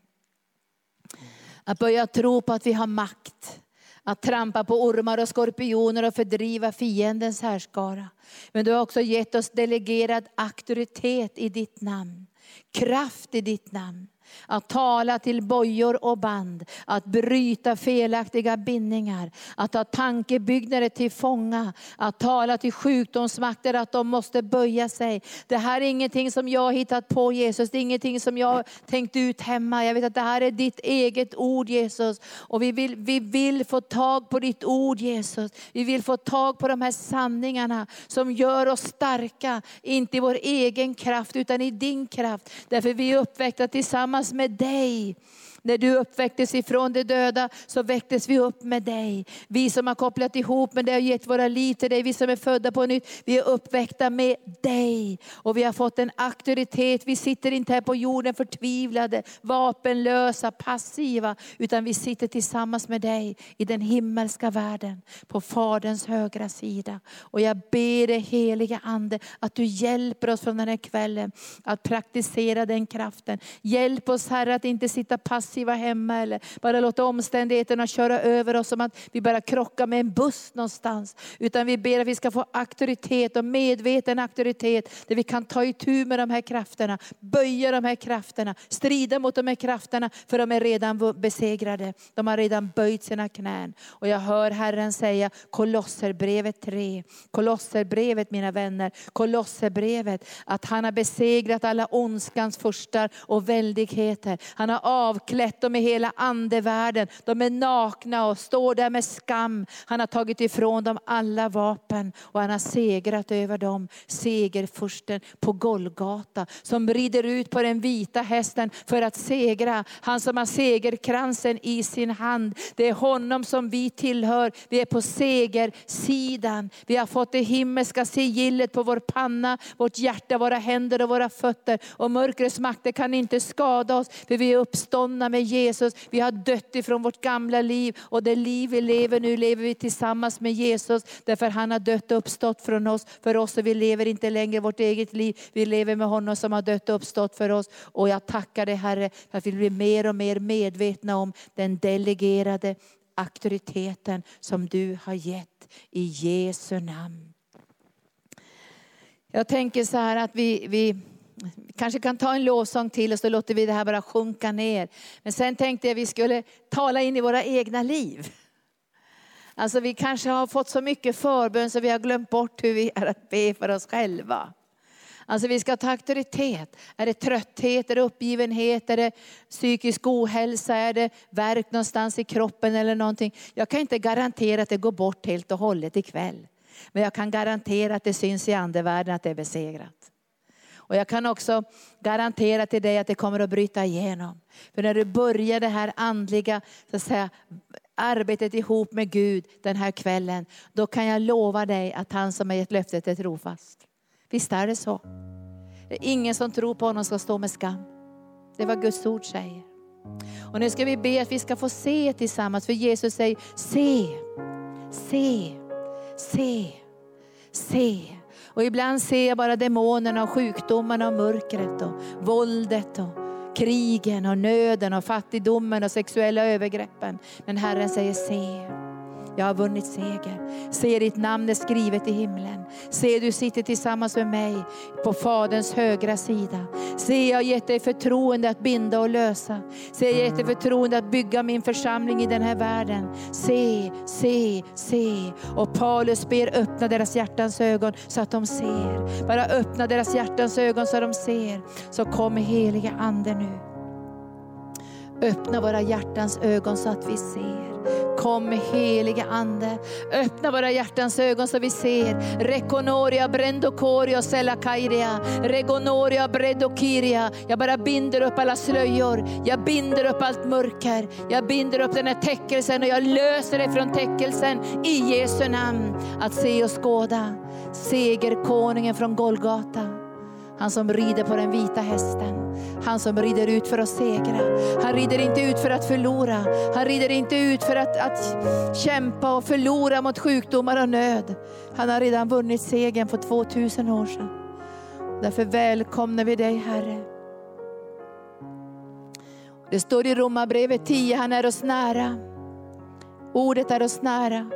Att börja tro på att vi har makt. Att trampa på ormar och skorpioner och fördriva fiendens härskara. Men du har också gett oss delegerad auktoritet i ditt namn. Kraft i ditt namn. Att tala till bojor och band, att bryta felaktiga bindningar, att ta tankebyggnader till fånga, att tala till sjukdomsmakter att de måste böja sig. Det här är ingenting som jag har hittat på Jesus, det är ingenting som jag har tänkt ut hemma. Jag vet att det här är ditt eget ord Jesus. Och vi vill, vi vill få tag på ditt ord Jesus. Vi vill få tag på de här sanningarna som gör oss starka, inte i vår egen kraft utan i din kraft. Därför vi är uppväckta tillsammans tillsammans med dig. När du uppväcktes ifrån de döda så väcktes vi upp med dig. Vi som har kopplat ihop med dig och gett våra liv till dig, vi som är födda på nytt, vi är uppväckta med dig. Och vi har fått en auktoritet. Vi sitter inte här på jorden förtvivlade, vapenlösa, passiva, utan vi sitter tillsammans med dig i den himmelska världen, på Faderns högra sida. Och jag ber dig heliga Ande att du hjälper oss från den här kvällen att praktisera den kraften. Hjälp oss Herre att inte sitta passiva passiva hemma eller bara låta omständigheterna köra över oss som att vi bara krockar med en buss någonstans. Utan vi ber att vi ska få auktoritet och medveten auktoritet där vi kan ta itu med de här krafterna, böja de här krafterna, strida mot de här krafterna för de är redan besegrade. De har redan böjt sina knän. Och jag hör Herren säga Kolosserbrevet 3, Kolosserbrevet mina vänner, Kolosserbrevet att han har besegrat alla ondskans furstar och väldigheter. Han har avklätt klätt dem i hela andevärlden. De är nakna och står där med skam. Han har tagit ifrån dem alla vapen och han har segrat över dem. Segerfursten på Golgata som rider ut på den vita hästen för att segra. Han som har segerkransen i sin hand. Det är honom som vi tillhör. Vi är på segersidan. Vi har fått det himmelska sigillet på vår panna, vårt hjärta, våra händer och våra fötter. Och mörkrets makter kan inte skada oss för vi är uppståndna med Jesus. Vi har dött ifrån vårt gamla liv och det liv vi lever nu lever vi tillsammans med Jesus. Därför han har dött och uppstått från oss, för oss och vi lever inte längre vårt eget liv. Vi lever med honom som har dött och uppstått för oss. Och jag tackar dig Herre för att vi blir mer och mer medvetna om den delegerade auktoriteten som du har gett i Jesu namn. Jag tänker så här att vi, vi vi kanske kan ta en lovsång till och så låter vi det här bara sjunka ner. Men sen tänkte jag att vi skulle tala in i våra egna liv. Alltså vi kanske har fått så mycket förbön så vi har glömt bort hur vi är att be för oss själva. Alltså vi ska ta auktoritet. Är det trötthet, är det uppgivenhet, är det psykisk ohälsa, är det verk någonstans i kroppen eller någonting. Jag kan inte garantera att det går bort helt och hållet ikväll. Men jag kan garantera att det syns i andevärlden att det är besegrat. Och jag kan också garantera till dig att det kommer att bryta igenom. För när du börjar det här andliga så att säga, arbetet ihop med Gud den här kvällen, då kan jag lova dig att han som har gett löftet är trofast. Visst är det så? Det är ingen som tror på honom ska stå med skam. Det är vad Guds ord säger. Och nu ska vi be att vi ska få se tillsammans, för Jesus säger se, se, se, se. Och ibland ser jag bara demonerna och sjukdomarna och mörkret och våldet och krigen och nöden och fattigdomen och sexuella övergreppen. Men Herren säger se. Jag har vunnit seger. Se ditt namn är skrivet i himlen. Se du sitter tillsammans med mig på Faderns högra sida. Se jag har gett dig förtroende att binda och lösa. Se jag har gett dig förtroende att bygga min församling i den här världen. Se, se, se. Och Paulus ber öppna deras hjärtans ögon så att de ser. Bara öppna deras hjärtans ögon så att de ser. Så kom heliga Ande nu. Öppna våra hjärtans ögon så att vi ser. Kom med heliga Ande. Öppna våra hjärtans ögon så vi ser. Rekonoria, brendokoria, selakairia. Regonoria, bredokiria. Jag bara binder upp alla slöjor. Jag binder upp allt mörker. Jag binder upp den här täckelsen och jag löser dig från täckelsen i Jesu namn. Att se och skåda segerkonungen från Golgata. Han som rider på den vita hästen. Han som rider ut för att segra. Han rider inte ut för att förlora. Han rider inte ut för att, att kämpa och förlora mot sjukdomar och nöd. Han har redan vunnit segern för 2000 år sedan. Därför välkomnar vi dig Herre. Det står i Romarbrevet 10, han är oss nära. Ordet är oss nära.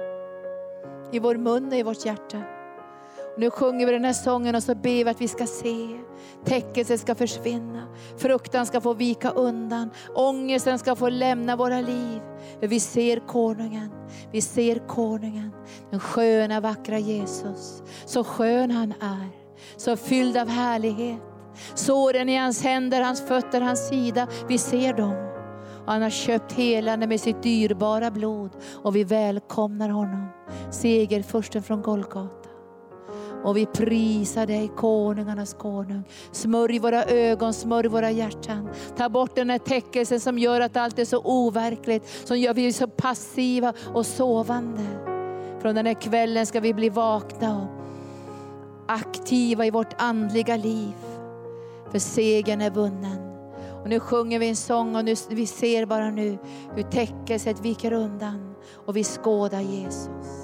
I vår mun och i vårt hjärta. Nu sjunger vi den här sången och så ber vi att vi ska se. Täckelsen ska försvinna, fruktan ska få vika undan, ångesten ska få lämna våra liv. För vi ser konungen, vi ser konungen, den sköna vackra Jesus. Så skön han är, så fylld av härlighet. Såren i hans händer, hans fötter, hans sida, vi ser dem. Och han har köpt helande med sitt dyrbara blod och vi välkomnar honom. Segerfursten från Golgata. Och vi prisar dig, konungarnas konung. Smörj våra ögon, smörj våra hjärtan. Ta bort den här täckelsen som gör att allt är så overkligt, som gör att vi är så passiva och sovande. Från den här kvällen ska vi bli vakna och aktiva i vårt andliga liv. För segern är vunnen. Och nu sjunger vi en sång och nu, vi ser bara nu hur täckelset viker undan och vi skådar Jesus.